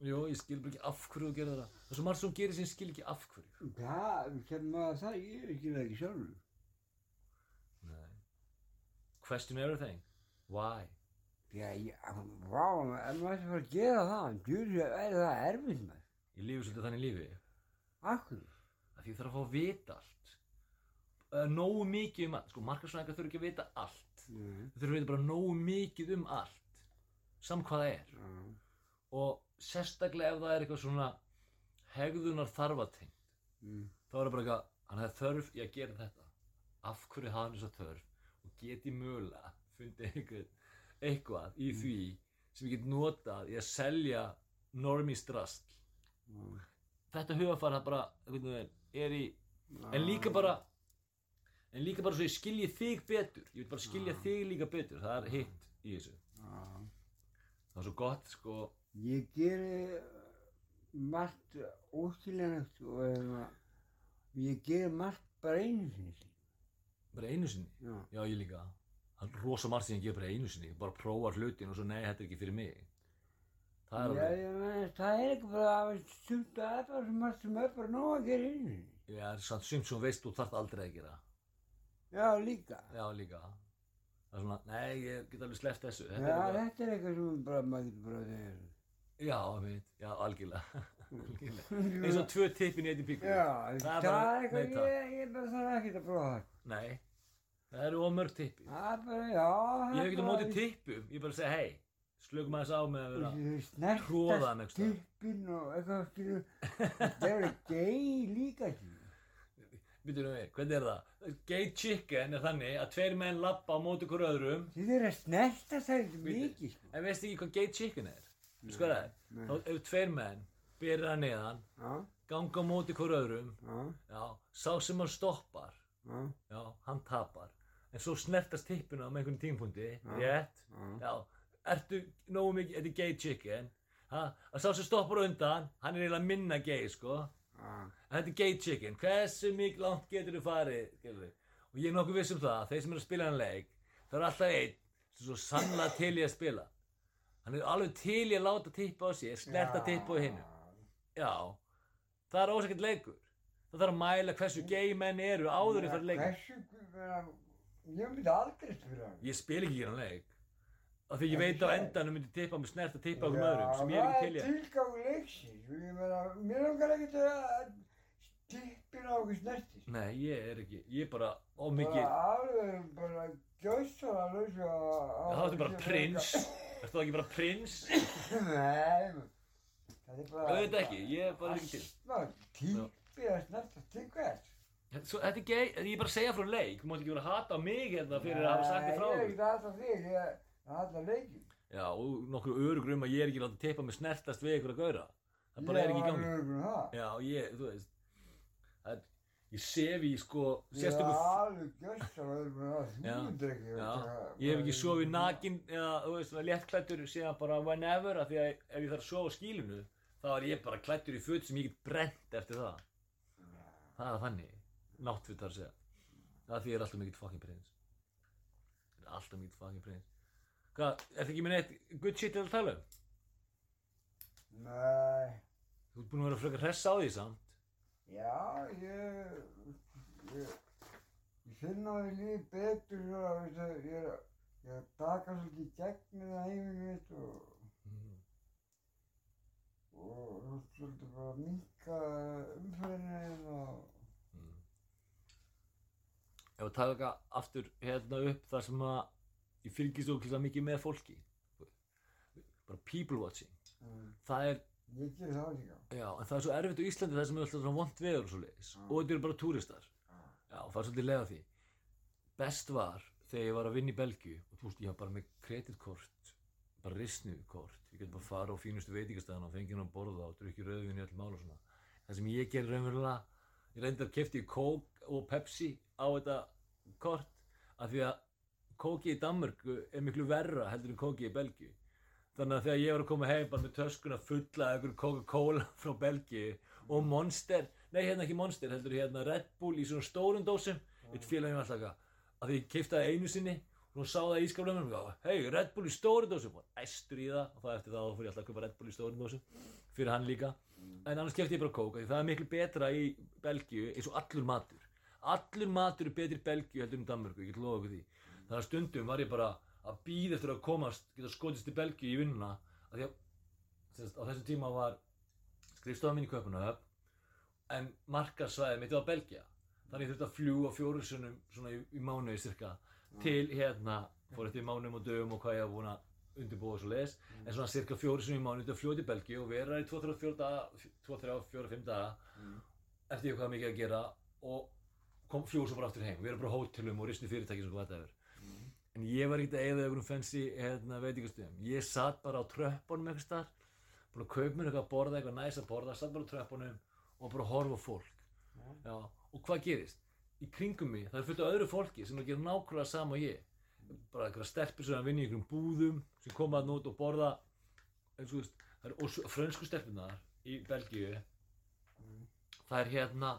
Jú, ég skil ekki af hverju þú gerir það. Það er svo margt sem gerir sem ég skil ekki af hverju. Það, sem maður það, ég ekki það ekki sjálfur. Nei. Question everything. Why? Já, vá, ef maður að fara að gera það, djúri, er það erfitt maður. Ég lífi svolítið þannig lífi. Akkur. að því ég þarf að fá að vita allt. Uh, nógu mikið um allt. Sko markarsvæðingar þurfa ekki að vita allt. Nei, þau þurfa að vita bara nógu mikið um allt saman hvað það er. Já, og sérstaklega ef það er eitthvað svona hegðunar þarfatengt mm, þá er það bara eitthvað hann hefði þörf í að gera þetta. Af hverju hafa hann þess að þörf? Og geti mögulega fundið eitthvað, eitthvað í því sem ég get notað í að selja normís drast já, þetta hugafar það bara er í en líka bara en líka bara svo ég skilji þig betur ég vil bara skilja Já. þig líka betur það er hitt í þessu já. það er svo gott sko Ég geri margt óskiljanlegt og hérna, ég ger margt bara einu sinni. Bara einu sinni. Já. Já, ég líka. Það er rosa margt sem ég ger bara einu sinni. Bara prófa hlutin og svo nei, þetta er ekki fyrir mig. Það er Já, alveg. ég meina, það er ekki bara að sumt að það er margt sem er bara nóg að gera einu sinni. Ég er samt sumt sem veist þú þarft aldrei að gera. Já, líka. Já, líka. Það er svona, nei, ég get alveg sleppt þessu. Já, Þetta er bara, þetta er eitthvað sem bara maður getur bara að segja. já, veit, já, algjörlega. algjörlega. Eins og tvö tippin í einni píku. Já, Það það er eitthvað, ég, ég bara þarf ekkert að prófa það. Nei, það eru ómörg tippi. Það er bara, já, það Ég hef er ekkert á móti tippum, ég bara segja, hei, slökum aðeins á með að vera Þú tróða snertast tippin og eitthvað, skilju, þetta er alveg gay líka, skilju. Býtum við, hvernig er það? Gay chicken er þannig að tveir menn lappa á móti hver öðrum Þið er að snertast það eitthvað mikið, sko. en veist ekki hvað gay chicken er? Sko það er, Nei. þá eru tveir menn, byrja að neðan, ganga á móti hver öðrum, já, sá sem hann stoppar, já, hann tapar. En svo snertast tippina með einhvern tímpundi, rétt, já. ertu nógu mikið, þetta er gay chicken, ha, að sá sem stoppar undan, hann er eiginlega minna gay, sko. En þetta er gay chicken, hversu mikið langt getur þú farið, skilur Og ég er nokkuð viss um það, að þeir sem eru að spila hann leik, það er alltaf einn sem er svo sannlega til í að spila. Hann er alveg til í að láta tippa á sér, snerta tippa á hinnu. Já, það er ósækert leikur. Það þarf að mæla hversu gay menn eru áður í fyrir leikur. Ég myndi aldrei spila hann. Ég spil ekki hann leik. Af því ég veit á endanum myndi tippa mig snerta tippa á okkur öðrum sem ég er ekki til í Já, að. það er tilgangu leiksins, ég meina, mér langar ekkert að tippin á okkur snertist. Nei, ég er ekki, ég er bara ómikið. Bara alveg, bara gjössala lausu að... Það áttu bara prins. Það ekki bara prins? Nei, það er bara... Auðvitað ekki, ég er bara ekki til. Asna, típi að snertast til hvers? Svo, þetta er gay, ég er bara að segja frá leik, þú mátt ekki vera að hata mig hérna fyrir að hafa sagt þér frá Nei, ég er ekki að hata þig, ég er að hata leikjum. Já, og nokkur örugur um að ég er ekki látið teipa mig snertast við ykkur að gauðra. Það bara er ekki í gangi. Ég var alveg um það. Já, ég, þú veist, það, ég sef í sko, Ég sérstöku, er alveg gjössala lausu með það, þú myndir ekki. já, taka- ég hef ekki sofið nakin eða, þú veist, léttklættur síðan bara whenever, af því að ef ég þarf að sofa skílinu, ég ég það. Það náttfut þar að segja. Það því ég er alltaf mikill fucking prins. Ég er alltaf mikill fucking prins. Hvað, er það ekki með neitt good shit til að tala um? Nei, Þú ert búin að vera frekar hressa á því samt. já, ég, ég, ég finna ég líði betur svo að veistu, ég er að, ég er að taka svolítið í gegnum það heiminn mitt og, Mm. og veist, svolítið bara að minka umferðin og, Mm. Ef að taka aftur hérna upp þar sem að ég fylgist ókvæmlega mikið með fólki. Bara people watching. um, Það er, ég ger það líka. já, en það er svo erfitt á Íslandi þar sem er alltaf svona vond veður og svo leiðis. Já. Og þetta eru bara túristar. Já. Já, það er svolítið leið á því. Best var þegar ég var að vinna í Belgíu og þú veist, ég var bara með kreditkort, bara risnukort. Ég gæti bara fara á fínustu veitingastæðan og fengið hann að borða og drukki rauðvinni öll mál og svona. Það sem ég gerði raunverulega, ég reyndi að kefti Coke og Pepsi á þetta kort af því að Coke í Danmörku er miklu verra heldur en Coke í Belgíu. Þannig að þegar ég var að koma heim bara með töskuna fulla af einhverju Coca-Cola frá Belgíu og Monster, nei hérna ekki Monster, heldur hérna Red Bull í svona stórum dósum, eitt félag mér alltaf að því ég það einu sinni og hún sá það í ískaplega og hei, Red Bull í stórum dósum, og æstur í það og það eftir þá fór ég alltaf að kaupa Red Bull í stórum dósum. Fyrir hann líka, en annars keipti ég bara því það er miklu betra í Belgíu eins og allur matur, allur matur er betri í Belgíu heldur í Danmörku, ég get lofa okkur því, þannig að stundum var ég bara að býða eftir að komast, geta skotist til Belgíu í vinnuna, af því að á þessum tíma var skrifstofan mín í Köpunahöfn en markarsvæðið mitt var Belgia þannig þurfti að fljúa fjóru sunnum svona í, í mánuði cirka til hérna, fór eftir mánum og dögum og hvað ég hafa búin að undirbúa og svo leis en svona cirka fjóru sunnum í mánuði að fljúa til Belgíu og vera í 2-3-4 daga Mm. eftir ég hvað mikið að gera og kom fljúa svo bara aftur heim. Vera bara hótelum og risni fyrirtæki sem hvað þetta er. Mm. en ég var ekkert að eigða einhverjum fancy hérna, veitingastöðum. Ég satt bara á tröppunum eitthvað starf búin að kaupa mér eitthvað að borða, eitthvað næs að borða satt bara á tröppunum og bara horfa fólk. Já, og hvað gerist? Í kringum mig, það er fullt af öðru fólki sem er að gera nákvæmlega sama og ég bara eitthvað stelpur sem er að vinna í einhverjum búðum sem koma að nót og borða. Eins og þú veist, það er og svo- frönsku stelpunar í Belgíu Mm. það er hérna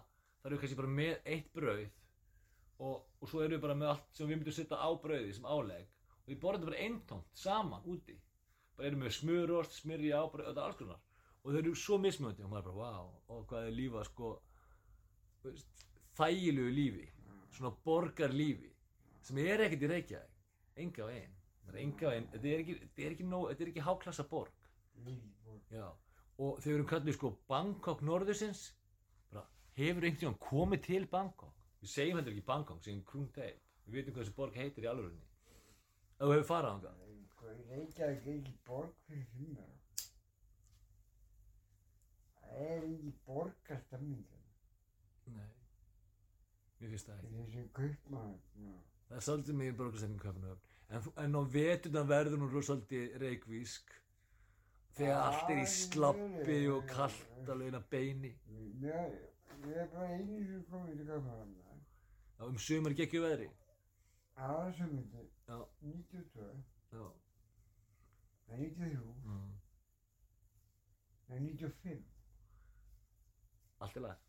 það eru kannski bara með eitt brauð og, og svo eru við bara með allt sem við myndum setja á brauði sem álegg. Og við borðum þetta bara eintómt saman úti. Bara erum með smurost, smyrja á brauð, þetta er alls konar. Og þau eru svo mismöndi og maður er bara, wow, og hvað er lífa sko veist, þægilegu lífi svona borgarlífi sem er ekkert í Reykjavík enga á einn. Það enga á einn, þetta er ekki, ekki, ekki háklassa borg. Já, og við erum kallið sko Bangkok norðursins. Bara, hefur einhvern tímann komið til Bangkok? Við segjum þetta ekki Bangkok, segjum Krung Tape við veitum hvað þessi borg heitir í alvörunni. Ef þú hefur farið á hana Hvað er ekki borg fyrir sumar? Það er ekki borgarstemming. Nei, mér finnst það ekki. Þessi kaupmaður. Það er svolítið megin borgarstefning Kaupmannahöfn en, en á veturna verður hún svolítið reykvísk þegar Ah, allt er í slappi nei, og kallt alveg inn að beini Mér, ég er bara einu sem komið til kaupmaður. Já, um sumar gekkju veðri Það var sömundi. Já. 92. Já, Það er 93. mm. Það er 95. allt er lag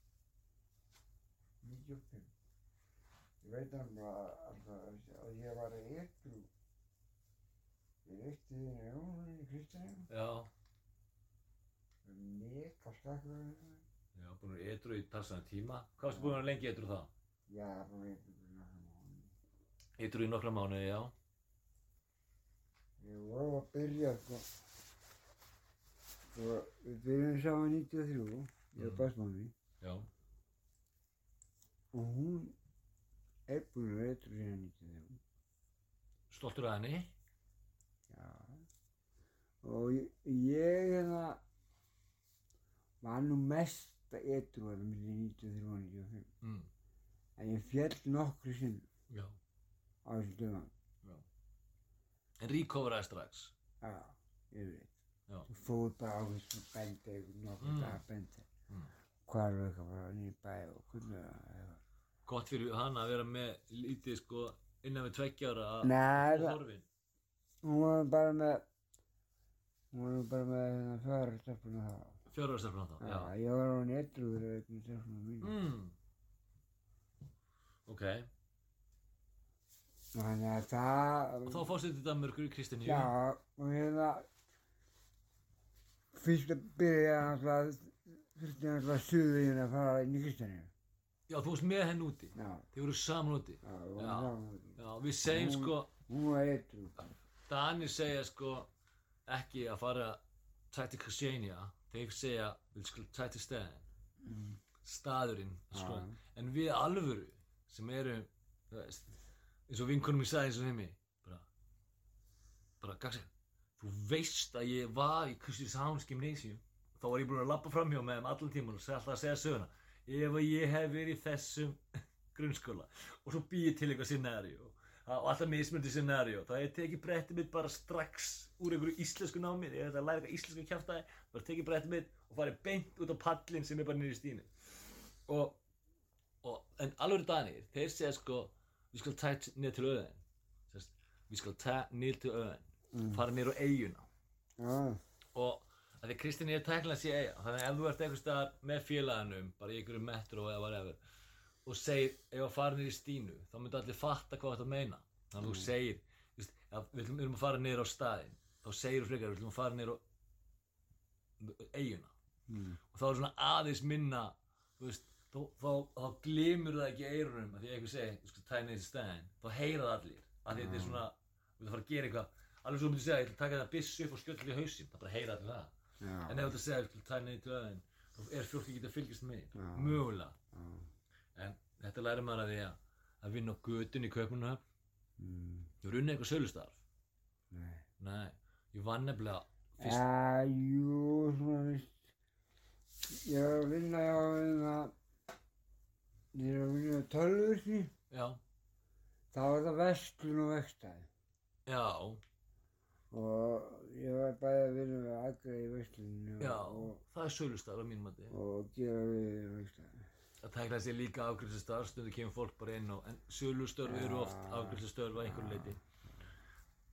95. Veit alltaf að ég var eitthvað. Ég reykti í nefnum í Kristján. Já, Mega skakkur. já, búin að vera edru í talsana tíma Hvað varstu búin að vera lengi edru það? Já, bara eitthvað náttúrulega. Edru í nokkra mánuði, já Ég voru að byrja sko. Sko, við byrjum saman 93. Ég er Mm. basmanni. Já, Og hún er búin að eitthvað síðan 93. stoltur að henni Já. Og ég, ég hérna var nú mesta edru að milli 93 og 95. mm. En ég fjall nokkru sinn Já á þessu dögum. En recoveraði strax Já, ég veit. Já. Þú fóð bara á þessu bendi, nokkur Mm. dagar bendi. Mm. Hvar var eitthvað bara nýja bæ og hvernig það eitthvað. Gott fyrir hana að vera með lítið sko innan við tveggjára að horfin hún var bara með, hún var bara með hérna. Fjóra ára stefna þá, Já, já ég var á eða eitthvað stelpuna mín. mm. Ok, Þannig að það, og þá fórstu til Danmörkur í Kristiníu já, og hérna, fyrst að byrja náttúrulega, þurfti náttúrulega suðveginn að fara inn í Kristjaníu. Já, þú varst með henn úti Já, Þið voru saman úti já, og Já. hún Já, við segjum Hún- sko Hún var etru. Danir segja sko ekki að fara tæ til Kristiania þeir segja við skulum tæ til stæðin Mm. staðurinn sko. Já. en við alvöru sem eru þú veist, eins og vinkunum í eins og heimi bara bara Gaxi þú veist að ég var í Kristianshavns gymnasium þá var ég búinn að lappa framhjá með þeim allan tíman og alltaf að segja söguna ef að ég hef verið í þessum grunnskóla. Og svo býð til eitthvað scenario. Og alltaf mismundi scenario. Þá ég tekið brettið mitt bara strax úr einhverju íslensku námi. Ég ætla að læra eitthvað íslensku kjaftaði bara tekið brettið mitt og farið beint út á pallin sem er bara niður í stínu. Og, og en alveg danir, þeir segja sko við skal tæ niður til Sest, við skal tæ niður til öðin Mm. fara niður á eiguna Já, og því Kristinn er tæknilega sé eiga þannig að ef þú ert eitthvað staðar með félaganum bara í einhverju metro eða whatever og segir ef að fara niður í stínu þá myndu allir fatta hvað þetta meina. Þannig að þú segir veist, ja, við við erum að fara niður á staðinn þá segir þú frekar við ætlum að fara niður á eiguna Mm. og þá er svona aðeins minna veist, þá, þá, þá glimur það ekki í eyrunum að því að einhver segir þú skal tæna þessi stæðin, þá heyra það allir. Að þetta er svona, þú veit að fara að gera eitthvað. Alveg svo þú myndir segja, ég ætla að taka það byssu upp og skjöldla í hausinn, það bara heyra allir það en ef ég ætla að tæna þessi stæðin þá er fólk ekki að fylgjast með, mögulega. En þetta lærir maður að því að vinna á götun í Kaupunahöfn Mm. ég var unnið eitthvað sölustarf. Nei. nei, ég vann nefnilega fyrst, Já, jú, svona vist. Ég var að vinna á hérna, ég er að vinna á tölvurki, já, þá var það vestlun og vekstæði. já Og ég var bæði að vinna við aðgreði í vestluninu já, og, það er sölustarf á mínum mati og gera við vekstæði. Það tækla sér líka afgriðsastörf, stundu kemur fólk bara inn og, en sölustörf eru oft Já. afgriðsastörf að einhverju leiti.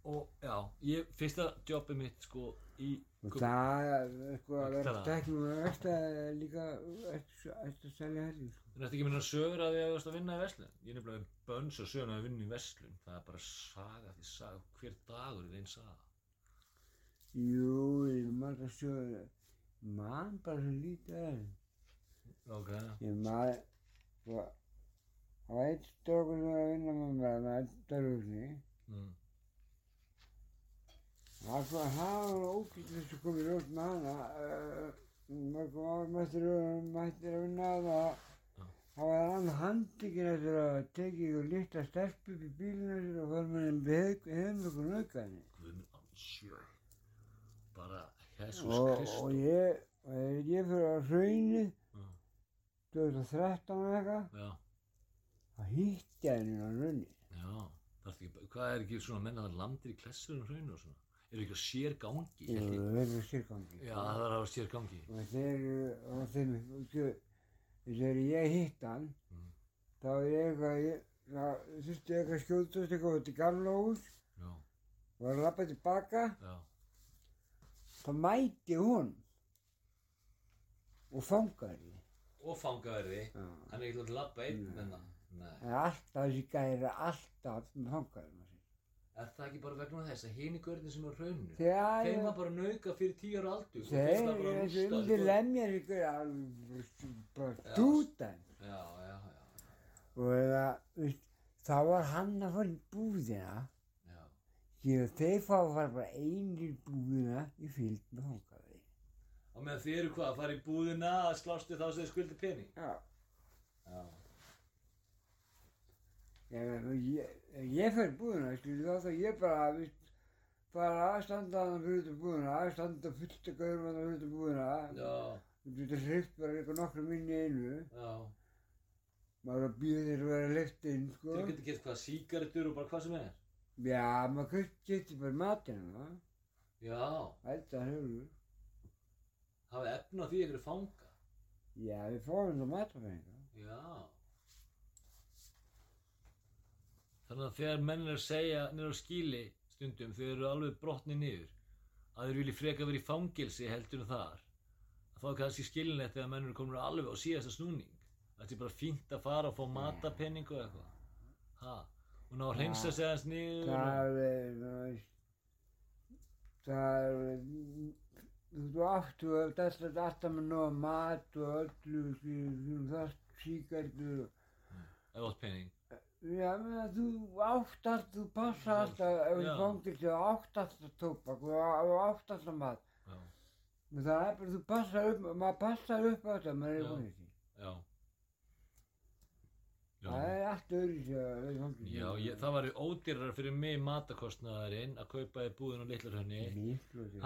og já, ég, fyrsta jobbið mitt sko í Og það, sko, að vera Það- teknum og versta er líka eftir selja helgi, sko. Það er ekki minna sögur að því að þú varst að vinna í verslun Ég er nefnilega bönns og sögur að vinna í verslun Það er bara saga því saga Hver dagur er einn saga Jú, ég man það svo, man bara svo lítið að henni. Ok Ég sko, það var eitt strókur sem var að vinna með mér mm. Það var svona, það var ógætt þess að koma í ljóst með hana. Uh, mörgum árum eftir hún mættir að vinna að það. Það var hann handikinn eftir að tekið og lítið stelp upp í bílinu sér og fara með henni hefðum ykkur naukaðinni. Guð minn ansjö Bara Jesus Og, Krist og ég, þegar ég fyrir hraunið Já, 2013 eða eitthvað, já, þá hitti ég henni á hraunið. já Það er ekki, hvað er ekki svona menn að landir í klessur um hraunu og svona? Eru ekki að sér gangi Jú, held ég? það verður styrkangi. Já, það er að sér gangi Og sko, þegar ég hitt hann, Mm. þá er ég eitthvað, þá þurfti eitthvað að skjótast eitthvað út í gamla hús, Já, og að lappa tilbaka, já, þá mæti hún og fangaði því. og fangaverði Já. Hann er að labba einn með það Nei. Það er alltaf þessi gæri, alltaf með fangaði maður. Er það ekki bara vegna þess að hini görðin sem er Þegar Þeim var bara nauka fyrir tíu ára aldur rústað, þessi undir lemjar ykkur bara dútan. Já, já, já, Og það, þá var hann að fara í búðina, að þeir fá að fara bara einir búðina í fylgd með fangaði. Og meðan þið eru hvað, að fara í búðina að slástu þá sem þið skuldi pening? Já. Já, Ég, ég, ég fer búðina, skilur þá þá ég bara, veist, fara að standa hann fyrir af búðina, að standa fullt að gaurum hann fyrir út af búðina, já, þú getur hreift bara eitthvað nokkru minni einu, já. Maður er að að vera leift inn, sko. Þeir getur gett hvað, sígarettur og bara hvað sem er Já, maður kaupt getur bara matinn, það, Já, þetta hefur. hafið efna því að fyrir fanga? Já, við fáum það matafengar. Já. Þannig að þegar menn er að segja niður á skíli stundum, þau eru alveg brotni niður að þeir vilji freka verið í fangilsi heldur en þar að þá er kannski skilinlegt þegar menn eru komin alveg á síðasta snúning. Það er bara fínt að fara og fá matapenning og eitthvað. Ha, og ná að hreinsa sig aðeins niður og... Það er, það er, þú átt, þú hefði alltaf alltaf með nóga mat og öllu, þarft síkardur eða átt penning Já, menn að þú átt allt, þú passa alltaf, ef þú fangir þú átt alltaf tóbak og átt alltaf mat. Já, það er bara, þú passar upp, maður passar upp á þetta, maður er Já. vonið því. já Það er allt öðru Já, ég, það var ódýrar fyrir mig matakostnaðarinn að kaupa í búðin og litlarhönni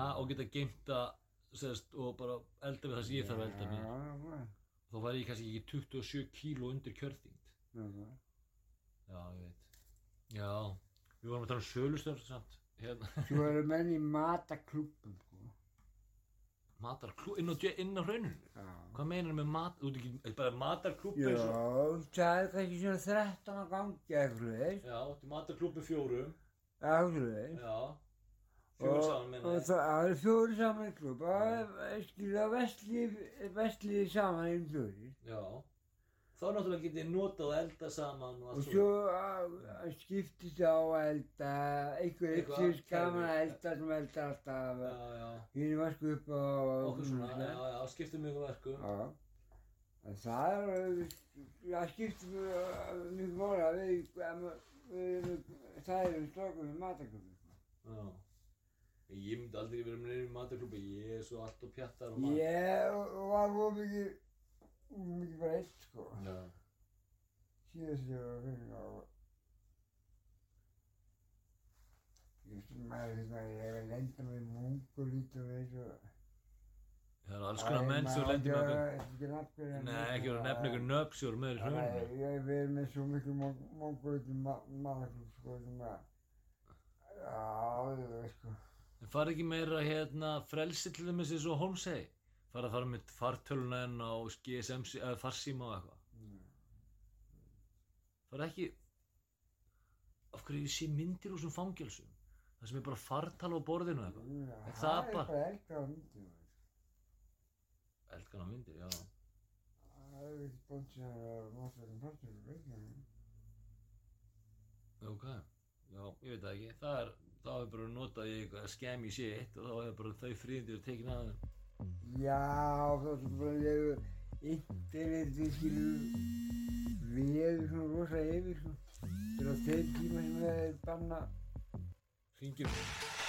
og geta geimt að segast, og bara elda við það sem ég þarf að elda með þá væri ég kannski ekki 27 kíló undir kjörþyngd. Já, ég veit. Já, við vorum að tala um sölustörn samt hérna, Svo eru menn í mataklúpum, sko. Matarklú, inn á, inn á hrauninu Já. hvað meinar með mat, þú ert ekki bara matarklúb Já, eins og það er kannski svona 13 á gangi eitthvað veist. já, þetta er matarklúb með fjórum Eitthvað veist. já, fjórum saman meina ég það það eru fjóri saman klub. Það er skilja vestlið saman í fjóri. já, þá náttúrulega getið notað og elda saman og Og allt svo að- að skiptist á að elda, einhver eitt sér gaman að elda sem eldar alltaf. já, já, Hinn vasku upp á... okkur svona, já, já, skiptum mjög verkum Já. Það er, það skiptir mjög að við, við, við, það erum strákum í mataklubbi. Já. Ég myndi aldrei vera með nefnum matarklúbi, ég er svo allt og pjattar og mat. Ég var of mikið, mikið bara eitt sko. Já. Síðast ég var að finna á... Ég veist maður þetta, ég hef að lenda með mungur lítið og eins og... Það eru alls konar menn sem lendir með okkur. Nei, ekki vera að nefna ykkur eru með í hrjónum. Ég hef verið með svo miklu mungur lítið mataklub sko sem að... Þú veist sko. En fara ekki meira hérna frelsi til dæmis eins og Holmsey. Fara að fara með fartöluna enn á GSM, eða farsíma og eitthvað. Fara ekki... Af hverju ég sé myndir úr þessum fangelsum? Það sem er bara fartal á borðinu eitthvað. Já, Er það það er bara- bara elga á myndum. Eldgan á myndir, já. Það er ekki bótt sem að partur og veikna. Ok, já, ég veit það ekki. Það er, þá er bara notað í eitthvað skem í shit og þá er bara þau fríðindir tekin að þeim. Já, þá er bara lefu internetið skilur við svona rosa yfir svona. Til að þeir tíma sem það er banna Hringjum.